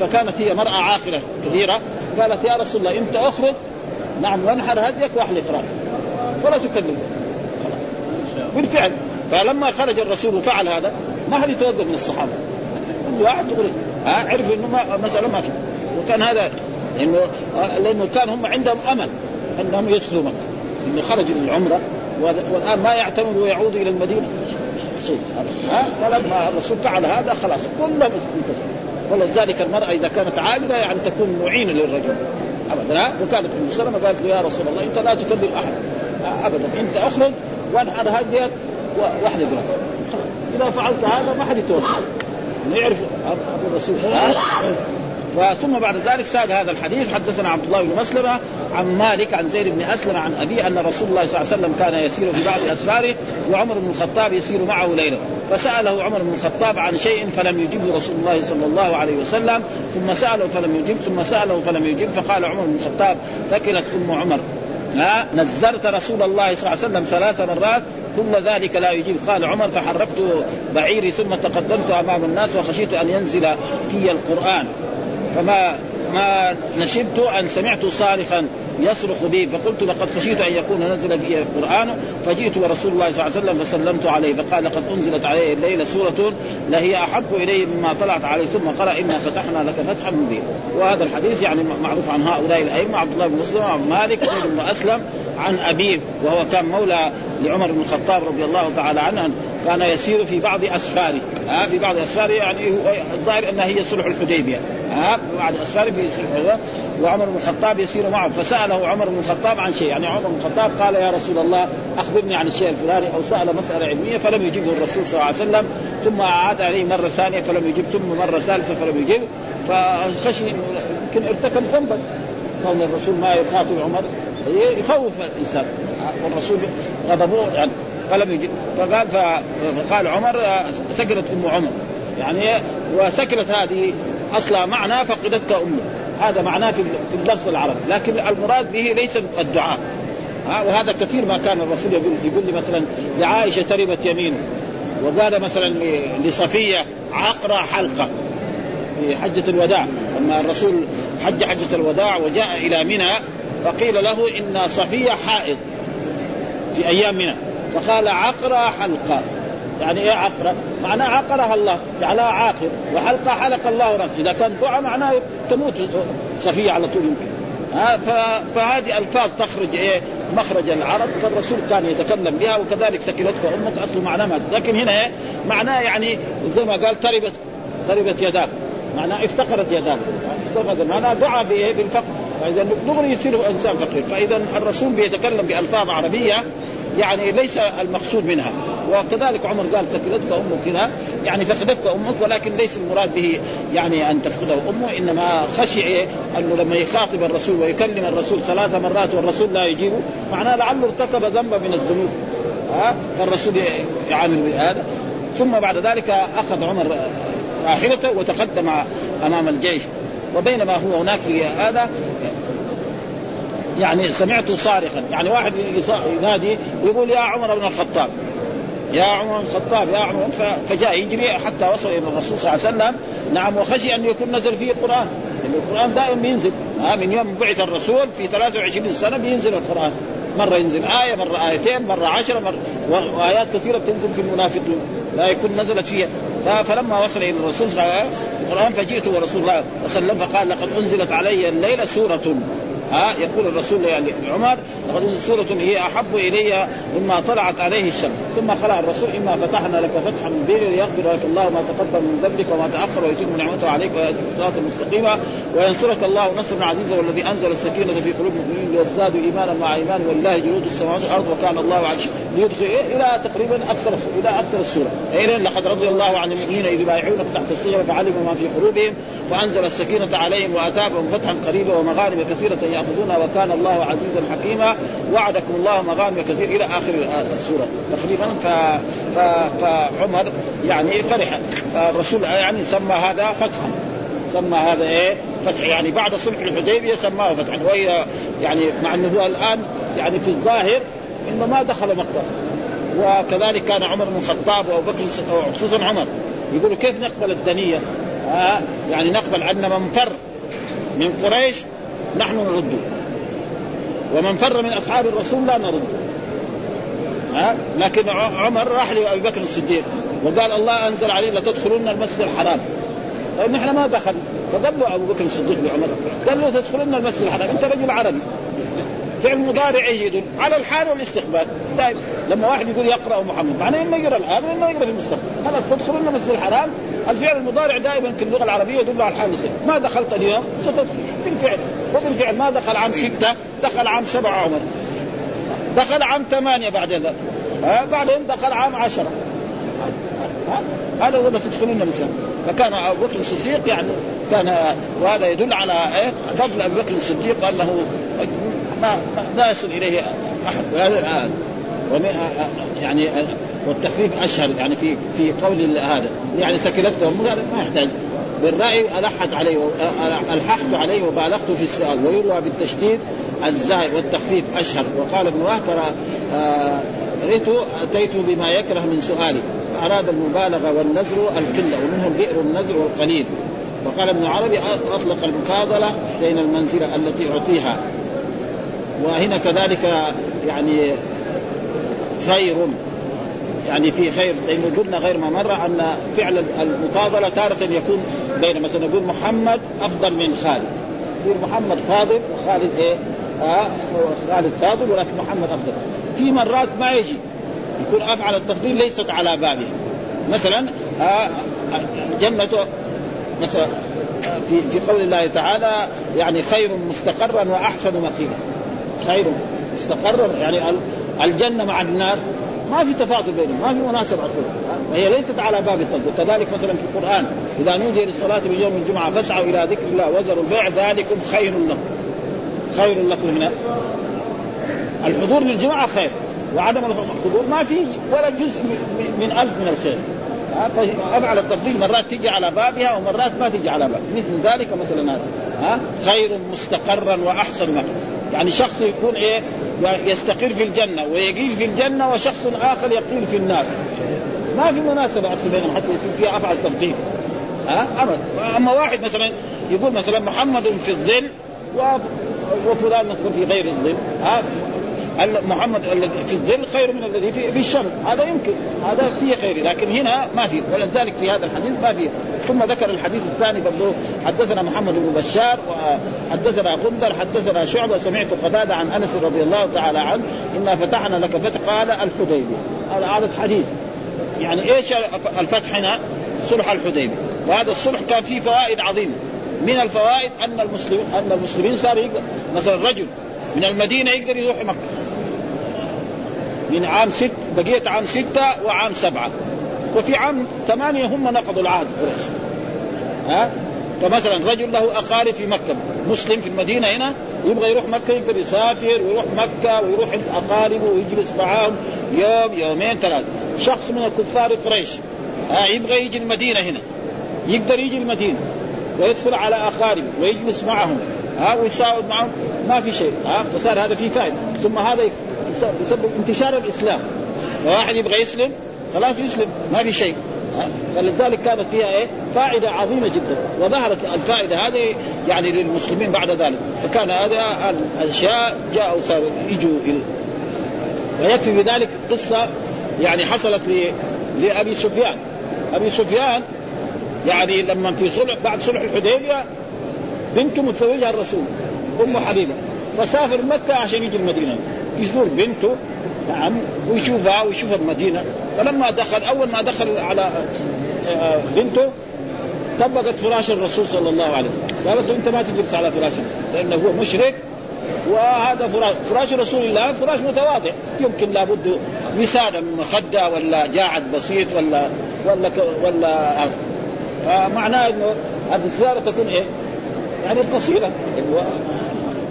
Speaker 2: فكانت هي مرأة عاقلة كبيرة. قالت يا رسول الله انت اخرج نعم وانحر هديك واحلق رأسك. ولا تكلم. بالفعل. فلما خرج الرسول وفعل هذا ما حد يتوقف من الصحابة؟ كل واحد تقول ها عرف إنه ما مسألة ما في وكان هذا لأنه لأنه كان هم عندهم أمل أنهم يدخلوا مكة. إنه خرج للعمرة والآن ما يعتمد ويعود إلى المدينة. شيء ها؟ فلما الرسول فعل هذا خلاص كلهم انتصروا ولذلك المرأة إذا كانت عامله يعني تكون معينة للرجل. أبدا؟ ها وكانت أم سلمة قالت له يا رسول الله أنت لا تكلم أحد. أبدا. أنت اخرج وأنحر هديك واحلق راسك إذا فعلت هذا ما حد يتوقع. يعرف أبو الرسول. ثم بعد ذلك ساد هذا الحديث. حدثنا عبد الله بن مسلمة عن مالك عن زيد بن أسلم عن ابي أن رسول الله صلى الله عليه وسلم كان يسير في بعض أسفاره وعمر بن الخطاب يسير معه ليلا فسأله عمر بن الخطاب عن شيء فلم يجبه رسول الله صلى الله عليه وسلم. ثم سأله فلم يجب ثم سأله فلم يجب. فقال عمر بن الخطاب ثكلت أم عمر. ها نزلت رسول الله صلى الله عليه وسلم ثلاث مرات كل ذلك لا يجيب. قال عمر فحركت بعيري ثم تقدمت أمام الناس وخشيت أن ينزل في القرآن. فما ما نشبت أن سمعت صارخا يصرخ بي فقلت لقد خشيت أن يكون نزل في القرآن فجئت ورسول الله صلى الله عليه وسلم فسلمت عليه فقال لقد أنزلت عليه الليلة سورة لهي احب الي مما طلعت عليه ثم قرأ إنا فتحنا لك فتحا مبينا. وهذا الحديث يعني معروف عن هؤلاء الأئمة عبد الله بن مسلم وعن مالك بن أسلم عن أبيه وهو كان مولى لعمر بن الخطاب رضي الله تعالى عنه كان يسير في بعض أسفاره. ها في بعض أسفاره يعني الظاهر أنها هي صلح الحديبية. ها بعض أسفاره في صلح وعمر بن الخطاب يسير معه. فسأله عمر بن الخطاب عن شيء. يعني عمر بن الخطاب قال يا رسول الله أخبرني عن الشيء الفلاني. أو سأل مسألة علمية فلم يجبه الرسول صلى الله عليه وسلم. ثم أعاد عليه مرة ثانية فلم يجب. ثم مرة ثالثة فلم يجب. فخشي يمكن ارتكب ذنبا. كون الرسول ما يخاطب عمر؟ يخوف الإنسان. والرسول غضبوه يعني فلم يجب فقال فقال عمر ثكلت أم عمر. يعني وثكلت هذه اصلها معنى فقدتك أمك هذا معناه في اللفظ العربي. لكن المراد به ليس الدعاء. ها وهذا كثير ما كان الرسول يقول يقول لي مثلا لعائشة تربت يمينه. وقال مثلا لصفية عقرة حلقة. في حجة الوداع. لما الرسول حج حجة الوداع وجاء إلى منى فقيل له إن صفية حائض في أيام منى. فقال عقرة حلقة. يعني إيه عقرة؟ معناه عقرها الله جعلها عاقر وحلقة حلق الله رأسه. إذا كان دعاء معناه تموت صفية على طول. يمكن فهذه ألفاظ تخرج إيه؟ مخرج العرب. فالرسول كان يتكلم بها وكذلك سكلتك أمك أصل معناه ما لكن هنا إيه؟ معناه يعني زي ما قال تربت تربت يداك معناه افتقرت يداك افتقرت. معناه دعا بالفقر. فإذا دغري يصير إنسان فقير. فإذا الرسول بيتكلم بألفاظ عربية يعني ليس المقصود منها. وكذلك عمر قال فقدتك أمك هنا. يعني فقدتك أمك ولكن ليس المراد به يعني أن تفقده أمه إنما خشي انه لما يخاطب الرسول ويكلم الرسول ثلاث مرات والرسول لا يجيبه معناه لعله ارتكب ذنبا من الذنوب. ها؟ فالرسول يعامل بهذا ثم بعد ذلك أخذ عمر راحلته وتقدم أمام الجيش. وبينما هو هناك في هذا يعني سمعت صارخا. يعني واحد ينادي ويقول يا عمر بن الخطاب. يا عمر بن الخطاب يا عمر فجاء يجري حتى وصل إلى الرسول صلى الله عليه وسلم. نعم وخشي أن يكون نزل فيه القرآن. لأن القرآن دائما بينزل. ها من يوم بعث الرسول في 23 سنة بينزل القرآن. مرة ينزل آية مرة آيتين مرة عشرة مرة وآيات كثيرة بتنزل في المنافقين. لا يكون نزلت فيها. فلما وصل إلى الرسول صلى الله عليه وسلم فجئت ورسول الله صلى الله عليه وسلم فقال لقد أنزلت علي الليلة سورة. ها يقول الرسول يعني سورة هي أحب إلي مما طلعت عليه الشمس. ثم قال الرسول إما فتحنا لك فتحا مبينا ليغفر لك الله ما تقدم من ذنبك وما تأخر ويتم نعمته عليك ويهديك الصراط المستقيمة وينصرك الله نصرا عزيزا والذي أنزل السكينة في قلوب المؤمنين ليزدادوا إيمانا مع إيمان ولله جنود السماوات والأرض وكان الله عزيزا ليدخل إلى تقريبا أكثر إلى أكثر السورة. إلى لقد رضي الله عن المؤمنين إذ يبايعونك تحت الشجرة فعلم ما في قلوبهم. فأنزل السكينة عليهم وأتابهم فتحا قريبا ومغانم كثيرة يأخذونها وكان الله عزيزا حكيما. وعدكم الله مغانم كثير إلى آخر السورة. تقريبا ف... ف... فعمر يعني فرح. فالرسول يعني سمى هذا فتحا. سمى هذا إيه؟ فتح يعني بعد صلح الحديبية سماه فتحا. وهي يعني مع أنه هو الآن يعني في الظاهر انه ما دخل مكة. وكذلك كان عمر بن الخطاب وأبو بكر خصوصا عمر. يقولوا كيف نقبل الدنيه؟ آه يعني نقبل أن من فر من قريش نحن نرده ومن فر من اصحاب الرسول لا نرده ها؟ لكن عمر راح لأبي بكر الصديق وقال الله أنزل عليه لتدخلن المسجد الحرام. طيب نحن ما دخل. فقال له أبو بكر الصديق لعمر قال له تدخلن المسجد الحرام. أنت رجل عربي. فعل مضارع يدل؟ على الحال والاستقبال. دائما لما واحد يقول يقرأ محمد معناه إنه يقرأ الآن وإنه يقرأ في المستقبل. خلاص تدخلون المسجد الحرام. الفعل المضارع دائما في اللغة العربية يدل على الحال ما دخلت اليوم؟ ستدخل. بالفعل. وبالفعل ما دخل عام سته دخل عام سبعه عمر. دخل عام ثمانية بعد ذلك ها بعدين دخل عام عشرة. هذا هو تدخلون المسجد فكان ابو بكر الصديق يعني كان وهذا يدل على إيه؟ فضل أبي بكر الصديق أنه ما لا يصل إليه أحد. وهذا يعني والتخفيف أشهر يعني في في قول هذا. يعني ثكلتهم ما يحتاج. بالرأي ألحت عليه ألححت عليه وبالغت في السؤال ويروى بالتشديد الزائد والتخفيف أشهر. وقال ابن وهب آه ريت أتيت بما يكره من سؤالي. أراد المبالغة والنذر القلة ومنه البئر النذر والقليل. وقال ابن عربي أطلق المفاضلة بين المنزلة التي أعطيها. وهنا كذلك يعني خير. يعني في خير لأنه قلنا غير ما مر أن فعل المفاضلة تارة يكون بين مثلا نقول محمد أفضل من خالد. يصير محمد فاضل وخالد إيه؟ آه خالد فاضل ولكن محمد أفضل. في مرات ما يجي. يكون أفعل التفضيل ليست على بابها مثلا آه جنة مثلا في في قول الله تعالى يعني خير مستقرا وأحسن مقيلا. خير مستقرا يعني الجنة مع النار. ما في تفاضل بينهم ما في مناسبه أصلا. وهي ليست على باب التفضيل. وكذلك مثلا في القرآن إذا نودي للصلاة من يوم الجمعة فاسعوا إلى ذكر الله وذروا البيع ذلكم خير لكم. خير لكم هنا. الحضور للجمعة خير. وعدم الحضور ما في ولا جزء من ألف من الخير. أفعل التفضيل مرات تيجي على بابها ومرات ما تيجي على بابها. مثل ذلك مثلا هذا. ها خير مستقرا وأحسن مقر يعني شخص يكون إيه يستقر في الجنة ويقيل في الجنة وشخص آخر يقيل في النار. ما في مناسبة أصلا بينهم حتى يصير فيها افعل تفضيل ها؟ ابدا. اما واحد مثلا يقول مثلا محمد في الظل وفلان مثلا في غير الظل. ها؟ محمد الذي في الظل خير من الذي في, في الشمس هذا يمكن. هذا فيه خير. لكن هنا ما في. ولذلك في هذا الحديث ما فيه ثم ذكر الحديث الثاني برضه حدثنا محمد بن بشار وحدثنا غندر حدثنا شعبة. سمعت قتادة عن أنس رضي الله تعالى عنه. إنا فتحنا لك فتح. قال الحديبيه هذا عادة حديث يعني إيش الفتح هنا؟ صلح الحديبيه وهذا الصلح كان فيه فوائد عظيمة. من الفوائد أن المسلمين أن المسلمين صاروا مثلا رجل من المدينة يقدر يروح مكة. من عام ست بقية عام ستة وعام سبعة. وفي عام ثمانية هم نقضوا العهد قريش. ها؟ فمثلا رجل له أقارب في مكة مسلم في المدينة هنا يبغى يروح مكة يقدر يسافر ويروح مكة ويروح عند أقاربه ويجلس معاهم يوم يومين ثلاثة شخص من الكفار قريش. ها؟ يبغى يجي المدينة هنا. يقدر يجي المدينة. ويدخل على أقاربه ويجلس معهم. ها؟ ويساعد معهم. ما في شيء. ها؟ فصار هذا في فائدة. ثم هذا يسبب انتشار الإسلام. فواحد يبغى يسلم خلاص يسلم ما في شيء. فلذلك كانت فيها إيه؟ فائدة عظيمة جدا. وظهرت الفائدة هذه يعني للمسلمين بعد ذلك. فكان هذا الأشياء جاءوا صاروا يجوا ويكفي بذلك قصة يعني حصلت لأبي سفيان. أبي سفيان يعني لما في صلح بعد صلح الحديبية بنته متزوجها الرسول أم حبيبة. فسافر مكة عشان يجي المدينة. يزور بنته نعم ويشوفها ويشوف المدينة فلما دخل أول ما دخل على آه، بنته طبقت فراش الرسول صلى الله عليه وسلم. قالت أنت ما تجلس على فراش لأنه هو مشرك وهذا فراش فراش رسول الله فراش متواضع. يمكن لابد وساده من مخدة ولا جاعد بسيط ولا ولا ولا فمعناه إنه الزيارة تكون إيه؟ يعني قصيرة.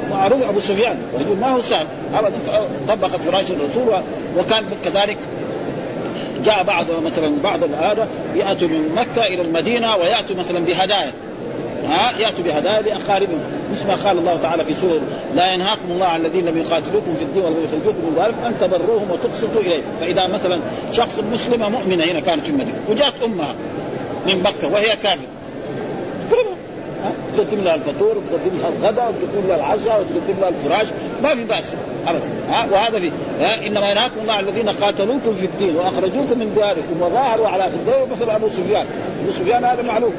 Speaker 2: معروف أبو سفيان ويقول ما هو سهل ابدا طبقت فراش الرسول وكان كذلك جاء بعض مثلا بعض هذا يأتوا من مكة إلى المدينة ويأتوا مثلا بهدايا. ها؟ يأتوا بهدايا لأقاربهم. مثل ما قال الله تعالى في سورة لا ينهاكم الله عن الذين لم يقاتلوكم في الدين ولم يخرجوكم من داركم أن تبروهم وتقسطوا إليهم. فإذا مثلا شخص مسلمه مؤمنه هنا كانت في المدينة وجاءت أمها من مكة وهي كافرة. تقدم لها الفطور وتقدم لها الغداء وتقدم لها العشاء وتقدم لها الفراش. ما في بأس ابدا. ها؟ وهذا في ها؟ إنما ينهاكم الله الذين قاتلوكم في الدين وأخرجوكم من دياركم وظاهروا على زي مثل أبو سفيان. أبو سفيان هذا معلوم.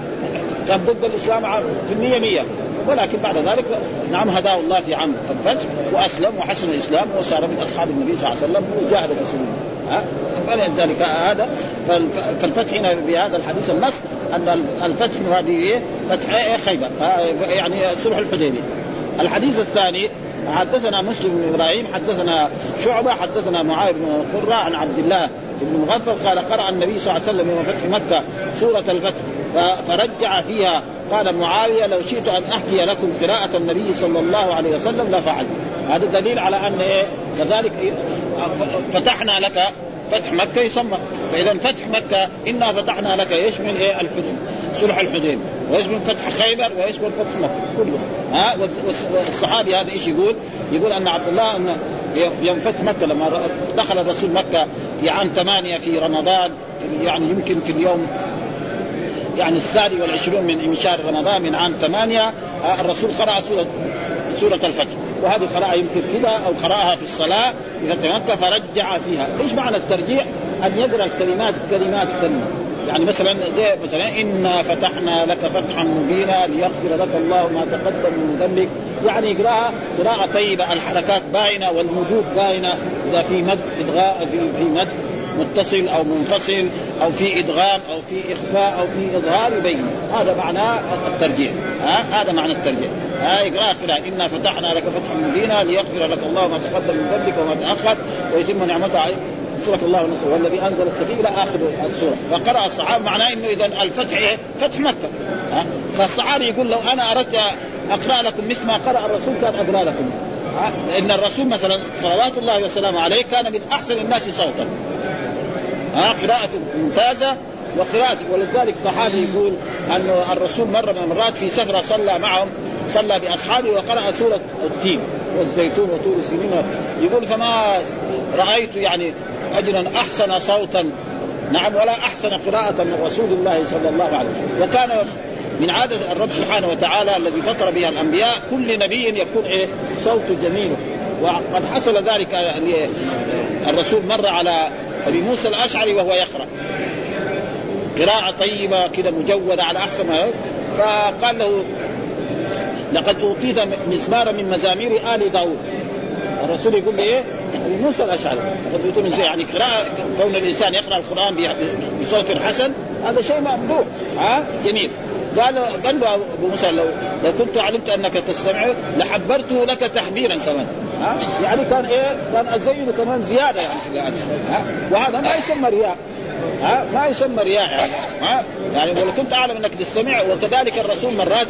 Speaker 2: كان ضد الإسلام في المية مية. ولكن بعد ذلك نعم هداه الله في عام الفتح وأسلم وحسن الإسلام وصار من أصحاب النبي صلى الله عليه وسلم وجاهد في سبيل ها؟ فلذلك هذا فالفتح هنا بهذا الحديث النص أن الفتح هذه فتح إيه؟ خيبر يعني صلح الحديبية الحديث الثاني حدثنا مسلم بن إبراهيم حدثنا شعبة حدثنا معاذ بن قرة عن عبد الله بن مغفل قال قرأ النبي صلى الله عليه وسلم يوم فتح مكة سورة الفتح فرجع فيها قال معاوية لو شئت أن أحكي لكم قراءة النبي صلى الله عليه وسلم لفعل هذا دليل على أن إيه كذلك فتحنا لك فتح مكة يسمى. فإذا فتح مكة إنا فتحنا لك يشمل إيه؟ الحدود. صلح الحديبية ويشمل فتح خيبر؟ ويشمل فتح مكة؟ كله. ها؟ والصحابي هذا إيش يقول؟ يقول أن عبد الله أن يوم فتح مكة لما دخل الرسول مكة في عام ثمانية في رمضان في يعني يمكن في اليوم يعني الثاني والعشرون من شهر رمضان من عام ثمانية آه، الرسول قرأ سورة سورة الفتح. وهذه القراءة يمكن كذا أو قرأها في الصلاة فتح مكة فرجع فيها. إيش معنى الترجيع؟ أن يقرأ الكلمات كلمات كلمة يعني مثلا زي مثلا انا فتحنا لك فتحا مبينا ليغفر لك الله ما تقدم من ذنبك. يعني يقرأها قراءة طيبة الحركات باينة والمدود باينة. إذا في مد إدغاء في, في مد. متصل أو منفصل أو في إدغام أو في إخفاء أو في إظهار يبين. هذا معناه الترجيع. ها؟ هذا معنى الترجيع. ها؟ يقرأ قراءة إنا فتحنا لك فتحا مبينا ليغفر لك الله ما تقدم من ذنبك وما تأخر ويتم نعمته عليك. سورة الله ونصره والذي أنزل السكينة إلى آخر السورة. فقرأ الصحابة معناه إنه اذا الفتح إيه؟ فتح مكة. ها؟ فالصحابي يقول لو أنا أردت أقرأ لكم مثل ما قرأ الرسول كان أقرأ لكم. إن الرسول مثلا صلوات الله وسلامه عليه كان من أحسن الناس صوتا. ها قراءة ممتازة وقراءة ولذلك صحابي يقول أن الرسول مرة من المرات في سفرة صلى معهم صلى بأصحابه وقرأ سورة التين والزيتون وطور السنين. يقول فما رأيت يعني أجرا أحسن صوتا. نعم ولا أحسن قراءة من رسول الله صلى الله عليه وسلم. وكان من عادة الرب سبحانه وتعالى الذي فطر بها الأنبياء كل نبي يكون إيه؟ صوته جميل. وقد حصل ذلك الرسول مر على أبي موسى الأشعري وهو يقرأ. قراءة طيبة كذا مجودة على أحسن ما فقال له لقد أوتيت مزمارا من مزامير آل داود. الرسول يقول لي إيه؟ أبي موسى الأشعري. لقد أوتيت يعني قراءة كون الإنسان يقرأ القرآن بصوت حسن هذا شيء ممدوح ها؟ جميل. قال قال له أبو موسى لو لو كنت علمت أنك تستمع لحبرته لك تحبيرا كمان. ها؟ يعني كان إيه؟ كان ازينه كمان زيادة يعني ها؟ وهذا ما يسمى رياء ها؟ ما يسمى رياء يعني ها؟ يعني ولو كنت أعلم أنك تستمع وكذلك الرسول مرات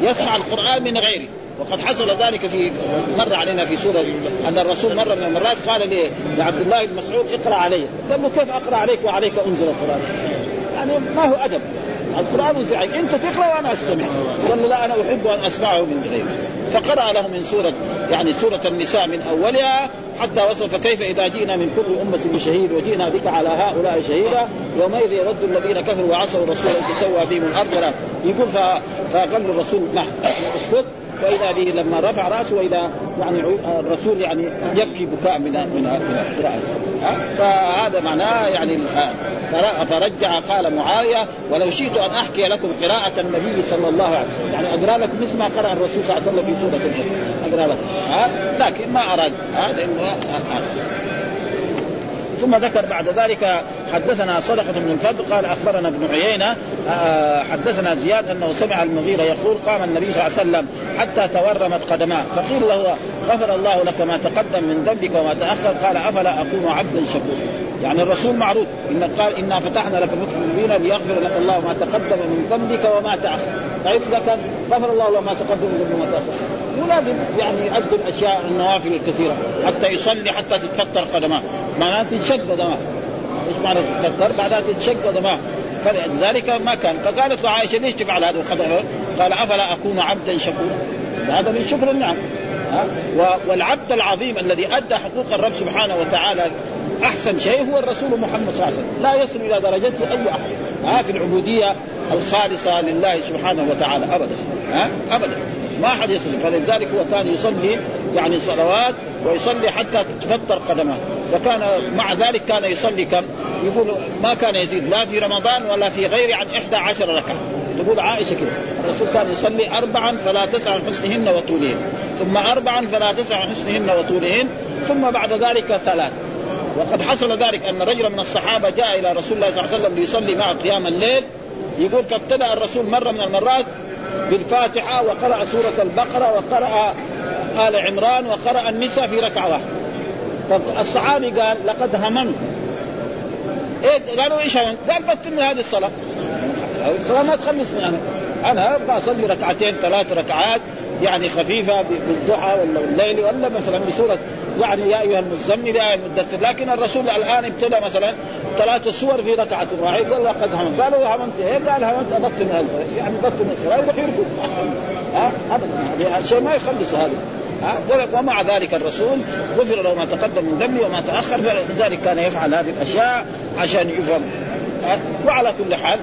Speaker 2: يسمع القرآن من غيره وقد حصل ذلك في مر علينا في سورة أن الرسول مره من المرات قال لعبد الله بن مسعود اقرأ علي. قال له كيف أقرأ عليك وعليك أنزل القرآن؟ يعني ما هو أدب القرآن وزعج أنت تقرأ وأنا أستمع. قال لا أنا أحب أن أسمعه من غيري. فقرأ له من سورة يعني سورة النساء من أولها حتى وصل فكيف إذا جئنا من كل أمة بشهيد وجئنا بك على هؤلاء شهيدا؟ يومئذ يرد الذين كفروا وعصوا الرسول ان تسوى بهم الأرض. ولا يقول فقال الرسول ما اسكت. وإذا به لما رفع رأسه وإذا يعني الرسول يعني يبكي بكاء من من القراءه فهذا معناه يعني فرجع قال معاوية ولو شئت أن أحكي لكم قراءة النبي صلى الله عليه وسلم. يعني أقرأ لكم مثل ما قرأ الرسول صلى الله عليه وسلم في سورة الفتح أقرأ ها؟ لكن ما أراد. هذا ثم ذكر بعد ذلك حدثنا صدقة بن الفضل قال أخبرنا ابن عيينة آه، حدثنا زياد أنه سمع المغيرة يقول قام النبي صلى الله عليه وسلم حتى تورمت قدماه فقيل له غفر الله لك ما تقدم من ذنبك وما تأخر قال أفلا أكون عبدا شكورا. يعني الرسول معروف إن قال إنا فتحنا لك فتح مبينا ليغفر لك الله ما تقدم من ذنبك وما تأخر. طيب إذا كان غفر الله له ما تقدم من ذنبك وما تأخر. مو لازم يعني يؤدي الأشياء النوافل الكثيرة حتى يصلي حتى تتكتر قدماه. معناته تنشق قدماه إيش معنى تتكتر بعدها تنشق قدماه فلذلك ما كان. فقالت له عائشة ليش تفعل هذا القدم قال أفلا أكون عبدا شكورا؟ هذا من شكر النعم. والعبد العظيم الذي أدى حقوق الرب سبحانه وتعالى أحسن شيء هو الرسول محمد صلى الله عليه وسلم. لا يصل إلى درجته أي أحد. ها؟ في العبودية الخالصة لله سبحانه وتعالى. أبدا. ها؟ أبدا. ما حد يصلي فلذلك هو كان يصلي يعني صلوات ويصلي حتى تتفطر قدماه. وكان مع ذلك كان يصلي كم؟ يقول ما كان يزيد لا في رمضان ولا في غيره عن إحدى عشر ركعة. تقول عائشة كده الرسول كان يصلي أربعا فلا تسع عن حسنهن وطولهن. ثم أربعا فلا تسع عن حسنهن وطولهن. ثم بعد ذلك ثلاث. وقد حصل ذلك أن رجلا من الصحابة جاء إلى رسول الله صلى الله عليه وسلم ليصلي معه قيام الليل. يقول فابتدأ الرسول مرة من المرات بالفاتحة وقرأ سورة البقرة وقرأ آل عمران وقرأ النساء في ركعة واحدة. فالصحابي قال لقد هممت إيه قالوا إيش هممت؟ قال من هذه الصلاة. الصلاة ما تخلص من أنا. أنا أبغى أصلي ركعتين ثلاث ركعات يعني خفيفة بالضحى ولا الليل ولا مثلا بسورة يعني يا أيها المزمل يا أيها المدثر. لكن الرسول الآن ابتدى مثلا ثلاث سور في ركعة واحدة قال لقد هممت. قالوا هممت. إيه؟ قال هممت أبطل الصلاة. يعني بطل الصلاة يروح يركض ابدا. هذا شيء ما يخلص هذا. ها ومع ذلك الرسول غفر له ما تقدم من ذنبه وما تأخر. فلذلك كان يفعل هذه الأشياء عشان يفهم. وعلى كل حال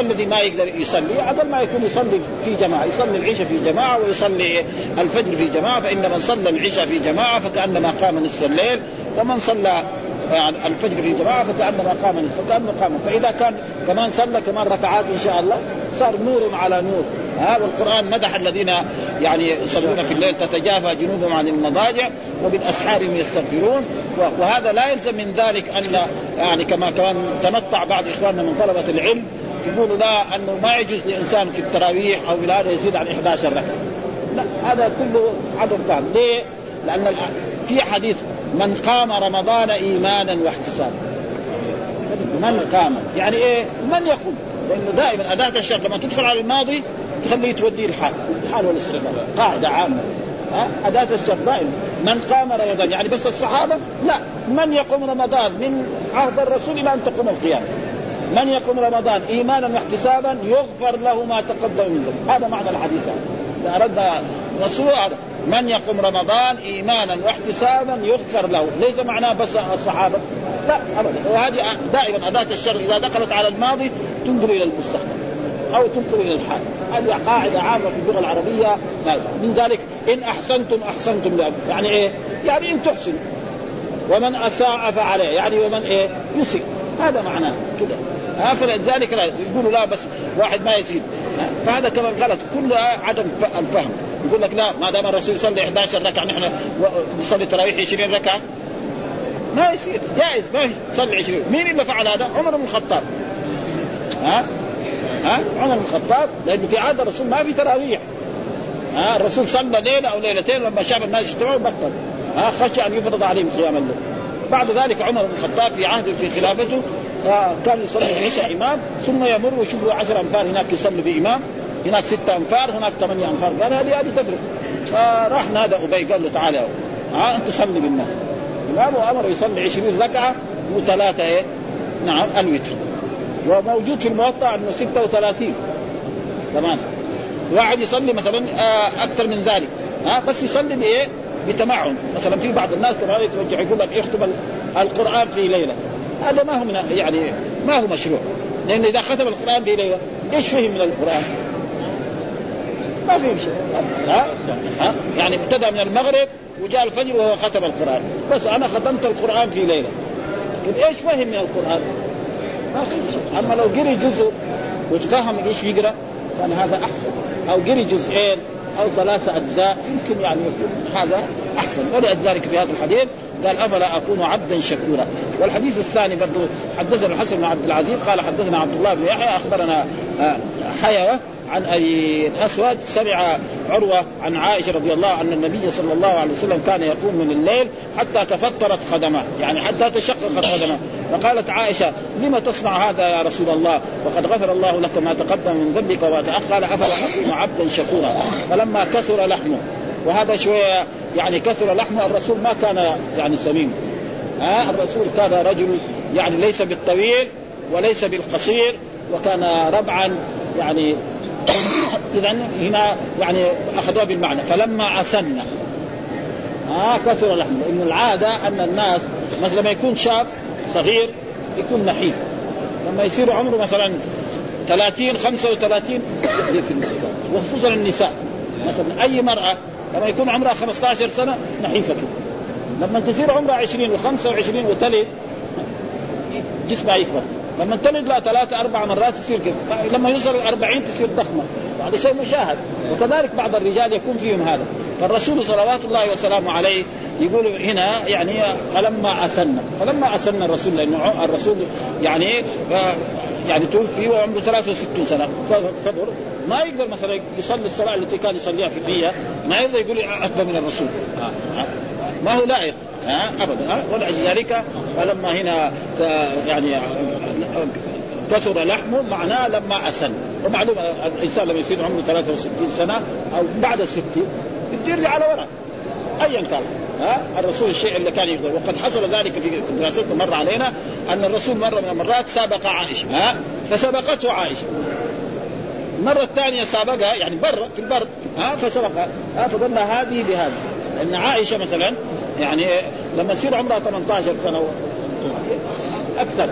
Speaker 2: الذي ما يقدر يصلي هذا ما يكون يصلي في جماعة يصلي العشاء في جماعة ويصلي الفجر في جماعة فان من صلى العشاء في جماعة فكأنما قام نصف الليل ومن صلى يعني الفجر في جماعة فكأنما قام نصف فكأنما قام. فإذا كان كمان صلى كمان ركعات إن شاء الله صار نور على نور. ها والقران مدح الذين يعني يصلون في الليل تتجافى جنوبهم عن المضاجع وبالأسحار يستغفرون. وهذا لا يلزم من ذلك أن يعني كما كان تمطع بعض إخواننا من طلبة العلم يقولوا لا أنه ما يجوز لإنسان في التراويح أو في هذا يزيد عن 11 ركعة. لا هذا كله عدم فهم ليه؟ لأن في حديث من قام رمضان إيمانا واحتسابا. من قام؟ يعني إيه؟ من يقوم؟ لأنه دائما أداة الشرط لما تدخل على الماضي تخليه توديه الحال. الحال والاستقبال قاعدة عامة. أداة الشرط دائما. من قام رمضان؟ يعني بس الصحابة؟ لا. من يقوم رمضان؟ من عهد الرسول إلى أن تقوم القيامة. من يقوم رمضان إيمانا واحتسابا يغفر له ما تقدم من ذنب هذا معنى الحديث هذا. أردنا رسول من يقوم رمضان إيمانا واحتسابا يغفر له. ليس معناه بس الصحابة. لا أبدا. وهذه دائما أداة الشر. إذا دخلت على الماضي تنقل إلى المستقبل. أو تنقل إلى الحال. هذه قاعدة عامة في اللغة العربية. من ذلك إن أحسنتم أحسنتم لأبو. يعني إيه؟ يعني إن تحسنوا. ومن أساء فعليه. يعني ومن إيه؟ يسيء. هذا معناه. كده. ها فلذلك يقولوا لا بس واحد ما يزيد فهذا كمان غلط كلها عدم الفهم. يقول لك لا ما دام الرسول يصلي 11 ركعة نحن نصلي تراويح 20 ركعة. ما يصير جائز ما يصلي 20 مين اللي فعل هذا؟ عمر بن الخطاب. ها؟ ها؟ عمر بن الخطاب لأنه في عهد الرسول ما في تراويح. ها؟ الرسول صلى ليلة أو ليلتين لما شاف الناس يجتمعوا بطل. ها؟ خشى أن يفرض عليهم قيام الليل. بعد ذلك عمر بن الخطاب في عهده في خلافته كان يصلي العشاء إمام ثم يمر ويشوف عشر امتار هناك يصلي بامام هناك ستة امتار هناك ثمانية امتار قال هذه هذه تفرق. فراح نادى أبي قال له تعال يا ها؟ أنت صلي بالناس. الإمام أمر يصلي 20 ركعة وثلاثه إيه؟ نعم الوتر. وموجود في الموطأ انه 36 كمان واحد يصلي مثلا آه، أكثر من ذلك. ها بس يصلي بإيه؟ بتمعن. مثلا في بعض الناس كمان يتوجه يقول لك يختم القرآن في ليلة. هذا ما هو من يعني ما هو مشروع. لأن إذا ختم القرآن في ليلة إيش فهم من القرآن؟ ما في شيء. ها؟ ها؟ يعني ابتدى من المغرب وجاء الفجر وهو ختم القرآن. بس أنا ختمت القرآن في ليلة. لكن إيش فهم من القرآن؟ ما في شيء أما لو قري جزء وتفهم إيش يقرأ كان هذا أحسن. أو قري جزئين أو ثلاثة أجزاء يمكن يعني يكون هذا أحسن. ولذلك في هذا الحديث. قال أفلا أكون عبدا شكورا. والحديث الثاني برضو حدثنا الحسن بن عبد العزيز قال حدثنا عبد الله بن يحيى أخبرنا آه، حيوة عن أبي الأسود سمع عروة عن عائشة رضي الله أن النبي صلى الله عليه وسلم كان يقوم من الليل حتى تفطرت قدماه، يعني حتى تشققت قدماه، فقالت عائشة لم تصنع هذا يا رسول الله؟ وقد غفر الله لك ما تقدم من ذنبك وما تاخر، أفلا اكون عبدا شكورا، فلما كثر لحمه وهذا شوية يعني كثر لحمه الرسول ما كان يعني سمين. ها؟ الرسول كان رجل يعني ليس بالطويل وليس بالقصير وكان ربعا يعني إذا هنا يعني أخذوها بالمعنى. فلما اسن ها كثر لحمه لأن العادة أن الناس مثلا لما يكون شاب صغير يكون نحيف. لما يصير عمره مثلا 30 35 وخصوصا النساء. مثلا أي مرأة لما يكون عمرها 15 سنة نحيفة. كده لما تصير عمرها 20 و25 وتلد جسمها يكبر. لما تلد لها ثلاثة أربع مرات تصير كده لما يوصل الأربعين تصير ضخمة. هذا شيء مشاهد. وكذلك بعض الرجال يكون فيهم هذا. فالرسول صلوات الله وسلامه عليه يقول هنا يعني فلما أسن فلما أسن الرسول لأنه الرسول يعني يعني توفي وعمره 63 سنة. كبر ما يقدر مثلا يصلي الصلاة التي كان يصليها في الدية ما يقدر يقول أكبر من الرسول. ما هو لائق. ها ابدا. ولذلك فلما هنا يعني كثر لحمه معناه لما أسن. ومعلوم الإنسان لما يصير عمره 63 سنة أو بعد الستين يرجع على وراء ايا كان. ها؟ الرسول الشيء اللي كان يقدر وقد حصل ذلك في دراستنا مر علينا أن الرسول مرة من المرات سابق عائشة ها؟ فسبقته عائشة. المرة الثانية سابقها يعني برا في البر ها؟ فسبقها ها؟ فقلنا هذه بهذه لأن عائشة مثلا يعني لما تصير عمرها 18 سنة أكثر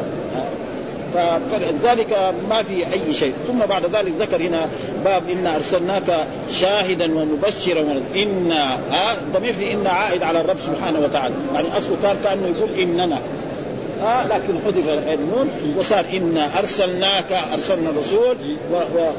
Speaker 2: فلذلك ما في أي شيء. ثم بعد ذلك ذكر هنا باب انا أرسلناك شاهدا ومبشرا ان ها؟ الضمير في إن عائد على الرب سبحانه وتعالى. يعني اصله كان كأنه يقول إننا. آه لكن حذف النون وصار إنا أرسلناك أرسلنا الرسول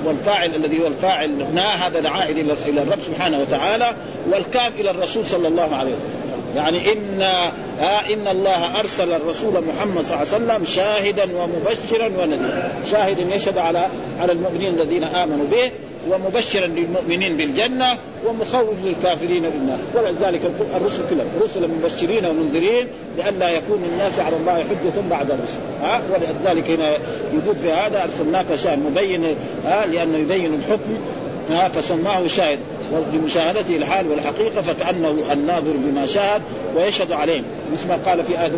Speaker 2: والفاعل الذي هو الفاعل نا هذا عائد إلى الرب سبحانه وتعالى والكاف إلى الرسول صلى الله عليه وسلم. يعني ان آه إن الله أرسل الرسول محمد صلى الله عليه وسلم شاهدا ومبشرا ونذيرا شاهدا يشهد على على المؤمنين الذين آمنوا به ومبشرا للمؤمنين بالجنة ومخوف للكافرين بالنار ولذلك الرسل كلهم رسلا مبشرين ومنذرين لئلا يكون الناس على الله حجة بعد الرسل ها أه؟ ولذلك هنا يقول في هذا أرسلناك شاهد مبين ها أه؟ لأنه يبين الحكم ها فسماه شاهد وبمشاهدته الحال والحقيقة فكأنه الناظر بما شاهد ويشهد عليهم. مثل ما قال في آية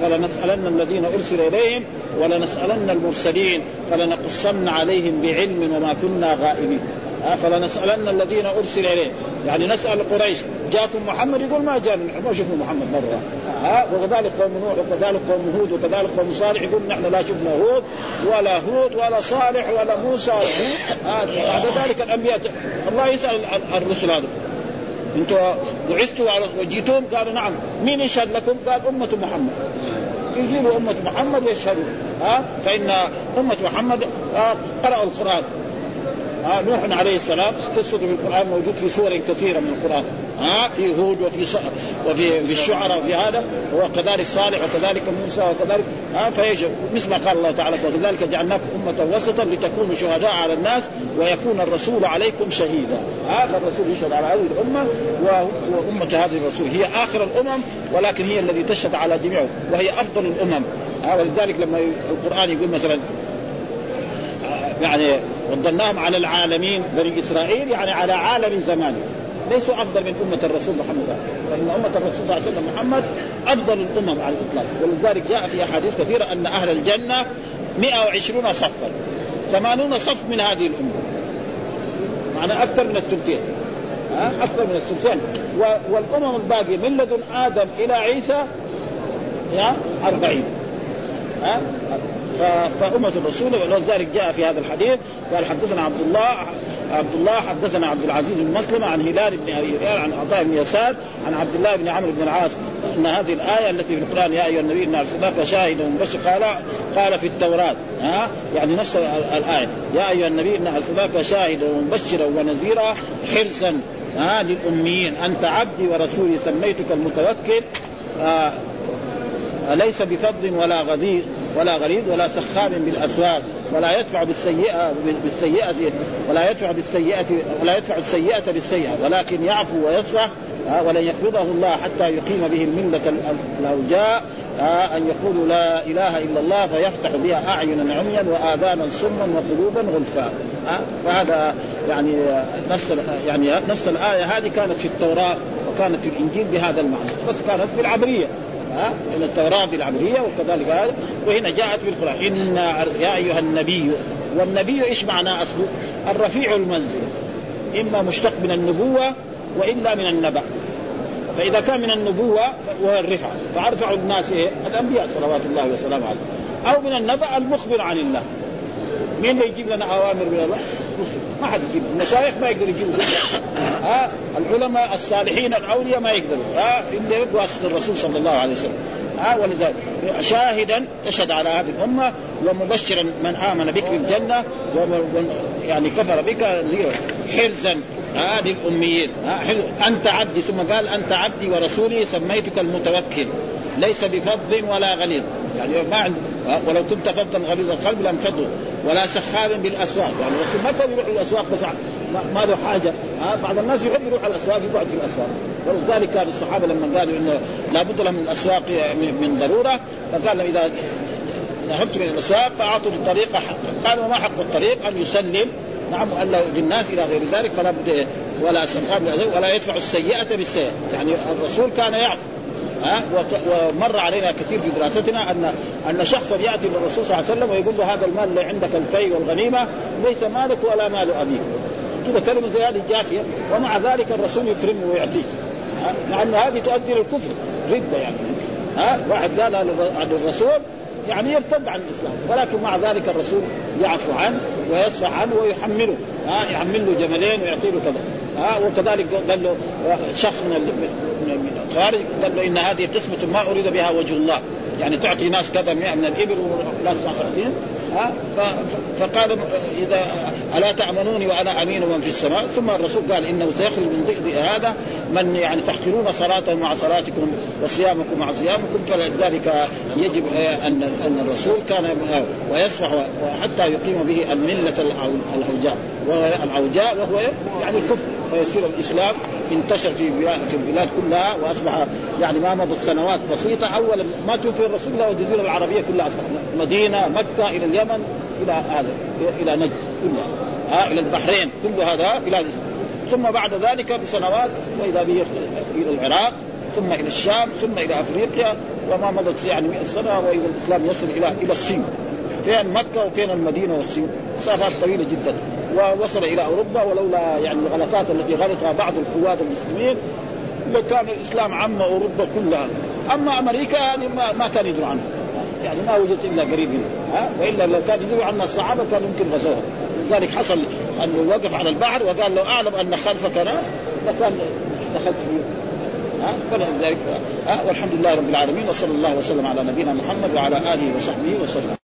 Speaker 2: فلنسألن الذين أرسل إليهم ولنسألن المرسلين فلنقصن عليهم بعلم وما كنا غائبين. فلنسألن الذين أرسل إليهم. يعني نسأل قريش جاكم محمد؟ يقول ما جاء ما شفنا محمد مرة. ها وكذلك قوم نوح وكذلك قوم هود وكذلك قوم صالح. يقول نحن لا شفنا هود ولا هود ولا صالح ولا موسى. بعد ذلك الأنبياء. الله يسأل الرسل هذا. أنتم بعثتوا وجيتم قالوا نعم. مين يشهد لكم؟ قال أمة محمد. يجيبوا أمة محمد ويشهدوا. ها فإن أمة محمد قرأوا القرآن. آه نوح عليه السلام قصته في القرآن موجود في سور كثيرة من القرآن. ها آه في هود وفي. وفي في الشعراء وفي هذا وكذلك صالح وكذلك موسى وكذلك ها آه فيجب مثل ما قال الله تعالى وكذلك جعلناكم أمة وسطا لتكونوا شهداء على الناس ويكون الرسول عليكم شهيدا. هذا آه الرسول يشهد على هذه الأمة وأمة هذه الرسول. هي آخر الأمم ولكن هي الذي تشهد على جميعهم وهي أفضل الأمم. آه ولذلك لما القرآن يقول مثلا يعني فضلناهم على العالمين بني اسرائيل يعني على عالم زمانه. ليسوا أفضل من أمة الرسول محمد صلى الله عليه وسلم. لأن أمة الرسول صلى الله عليه وسلم محمد أفضل الأمم على الإطلاق. ولذلك جاء في أحاديث كثيرة أن أهل الجنة 120 صفا. 80 صف من هذه الأمة. معنى أكثر من الثلثين. أكثر من الثلثين. والأمم الباقية من لدن آدم إلى عيسى يا؟ 40 ها؟ فأمة الرسول ولذلك جاء في هذا الحديث قال حدثنا عبد الله عبد الله حدثنا عبد العزيز بن مسلم عن هلال بن أبي هلال عن عطاء بن يسار عن عبد الله بن عمرو بن العاص أن هذه الآية التي في القرآن يا أيها النبي انا أرسلناك شاهدا ومبشر قال قال في التوراة ها؟ يعني نفس الآية يا أيها النبي انا أرسلناك شاهدا ومبشرا ونذيرا حرصا ها؟ للأميين انت عبدي ورسولي سميتك المتوكل آه ليس بفض ولا غدير؟ ولا غريب ولا سخام بالأسواق ولا يدفع بالسيئة بالسيئة ولا يدفع بالسيئة ولا يدفع السيئة بالسيئة ولكن يعفو ويصفح ولن يقبضه الله حتى يقيم به المله الاوجاء أن يقولوا لا إله إلا الله فيفتح بها أعينا عميا وآذانا صما وقلوبا غلفا. فهذا يعني نفس يعني نفس الآية هذه كانت في التوراة وكانت في الإنجيل بهذا المعنى. بس كانت بالعبريه ها من التوراة بالعبريه وكذلك هذا. وهنا جاءت بالقرآن إن يا أيها النبي والنبي إيش معناه أصله؟ الرفيع المنزل. إما مشتق من النبوة وإلا من النبأ. فإذا كان من النبوة وهو الرفعه فأرفع الناس إيه؟ الأنبياء صلوات الله وسلامه عليه. أو من النبأ المخبر عن الله. مين اللي يجيب لنا أوامر من الله؟ رسل. ما حد يجيب. المشايخ ما يقدر يجيبوا. ها العلماء الصالحين الأولياء ما يقدروا ها إلا بواسطه الرسول صلى الله عليه وسلم. ها ولذلك شاهدا تشهد على هذه الأمة ومبشرا من آمن بك بالجنة ومن يعني كفر بك حرزا. هذه الأميين. أنت عبدي. ثم قال أنت عبدي ورسولي سميتك المتوكل. ليس بفضل ولا غليظ. يعني ما عنده ولو كنت فظا غليظ القلب لانفضوا. ولا سخاب بالأسواق. يعني الرسول ما كان يروح الاسواق بس ما له حاجة. ها بعض الناس يحب يروح الأسواق يقعد في الأسواق. ولذلك كان الصحابة لما قالوا إنه لابد لهم من الأسواق من ضرورة فقال إذا ذهبت من الأسواق فأعطوا الطريق حقا قالوا ما حق الطريق؟ أن يسلم. نعم والا الناس إلى غير ذلك فلا بد ولا سخاب ولا يدفع السيئة بالسيئة. يعني الرسول كان يعفو ها ومر علينا كثير في دراستنا ان أن شخصا يأتي للرسول صلى الله عليه وسلم ويقول له هذا المال اللي عندك الفي والغنيمة ليس مالك ولا مال أبيك. كذا كلمه زي هذه جافية ومع ذلك الرسول يكرمه ويعطيه. لأن هذه تؤدي للكفر رده يعني. ها؟ واحد قال عن الرسول يعني يرتد عن الإسلام ولكن مع ذلك الرسول يعفو عنه ويصفح عنه ويحمله. ها؟ يحمل له جملين ويعطي له كذا. ها؟ وكذلك قال له شخص من من الخارج قال له إن هذه قسمة ما أريد بها وجه الله. يعني تعطي ناس كذا 100 من الإبل وناس ما ها؟ فقال إذا ألا تأمنوني وأنا أمين من في السماء؟ ثم الرسول قال إنه سيخرج من ضئضئ هذا من يعني تحقرون صلاته مع صلاتكم وصيامكم مع صيامكم فلذلك يجب أن أن الرسول كان ويصفح حتى يقيم به الملة العوجاء العوجاء وهو يعني الكفر فيصير الإسلام انتشر في في البلاد كلها وأصبح يعني ما مضت سنوات بسيطة. أولا ما توفي الرسول الله والجزيرة العربية كلها أصبحت مدينة مكة إلى اليمن إلى هذا إلى نجد كلها. آه إلى البحرين كل هذا بلاد ثم بعد ذلك بسنوات وإذا به إلى العراق ثم إلى الشام ثم إلى أفريقيا وما مضت يعني 100 سنة وإذا الإسلام يصل إلى إلى الصين. فين مكة وفين المدينة والصين؟ مسافات طويلة جدا. ووصل إلى أوروبا ولولا يعني الغلطات التي غلطها بعض القواد المسلمين لكان الإسلام عم أوروبا كلها. أما أمريكا يعني ما, ما كان يدروا عنها. يعني ما وجدت إلا قريب منها ها؟ وإلا لو كان يدروا عنها الصحابة كان يمكن غزوها. لذلك حصل انه وقف على البحر وقال لو أعلم أن خلفك ناس لكان دخلت فيه ها؟ فلذلك ها؟ والحمد لله رب العالمين وصلى الله وسلم على نبينا محمد وعلى آله وصحبه وسلم.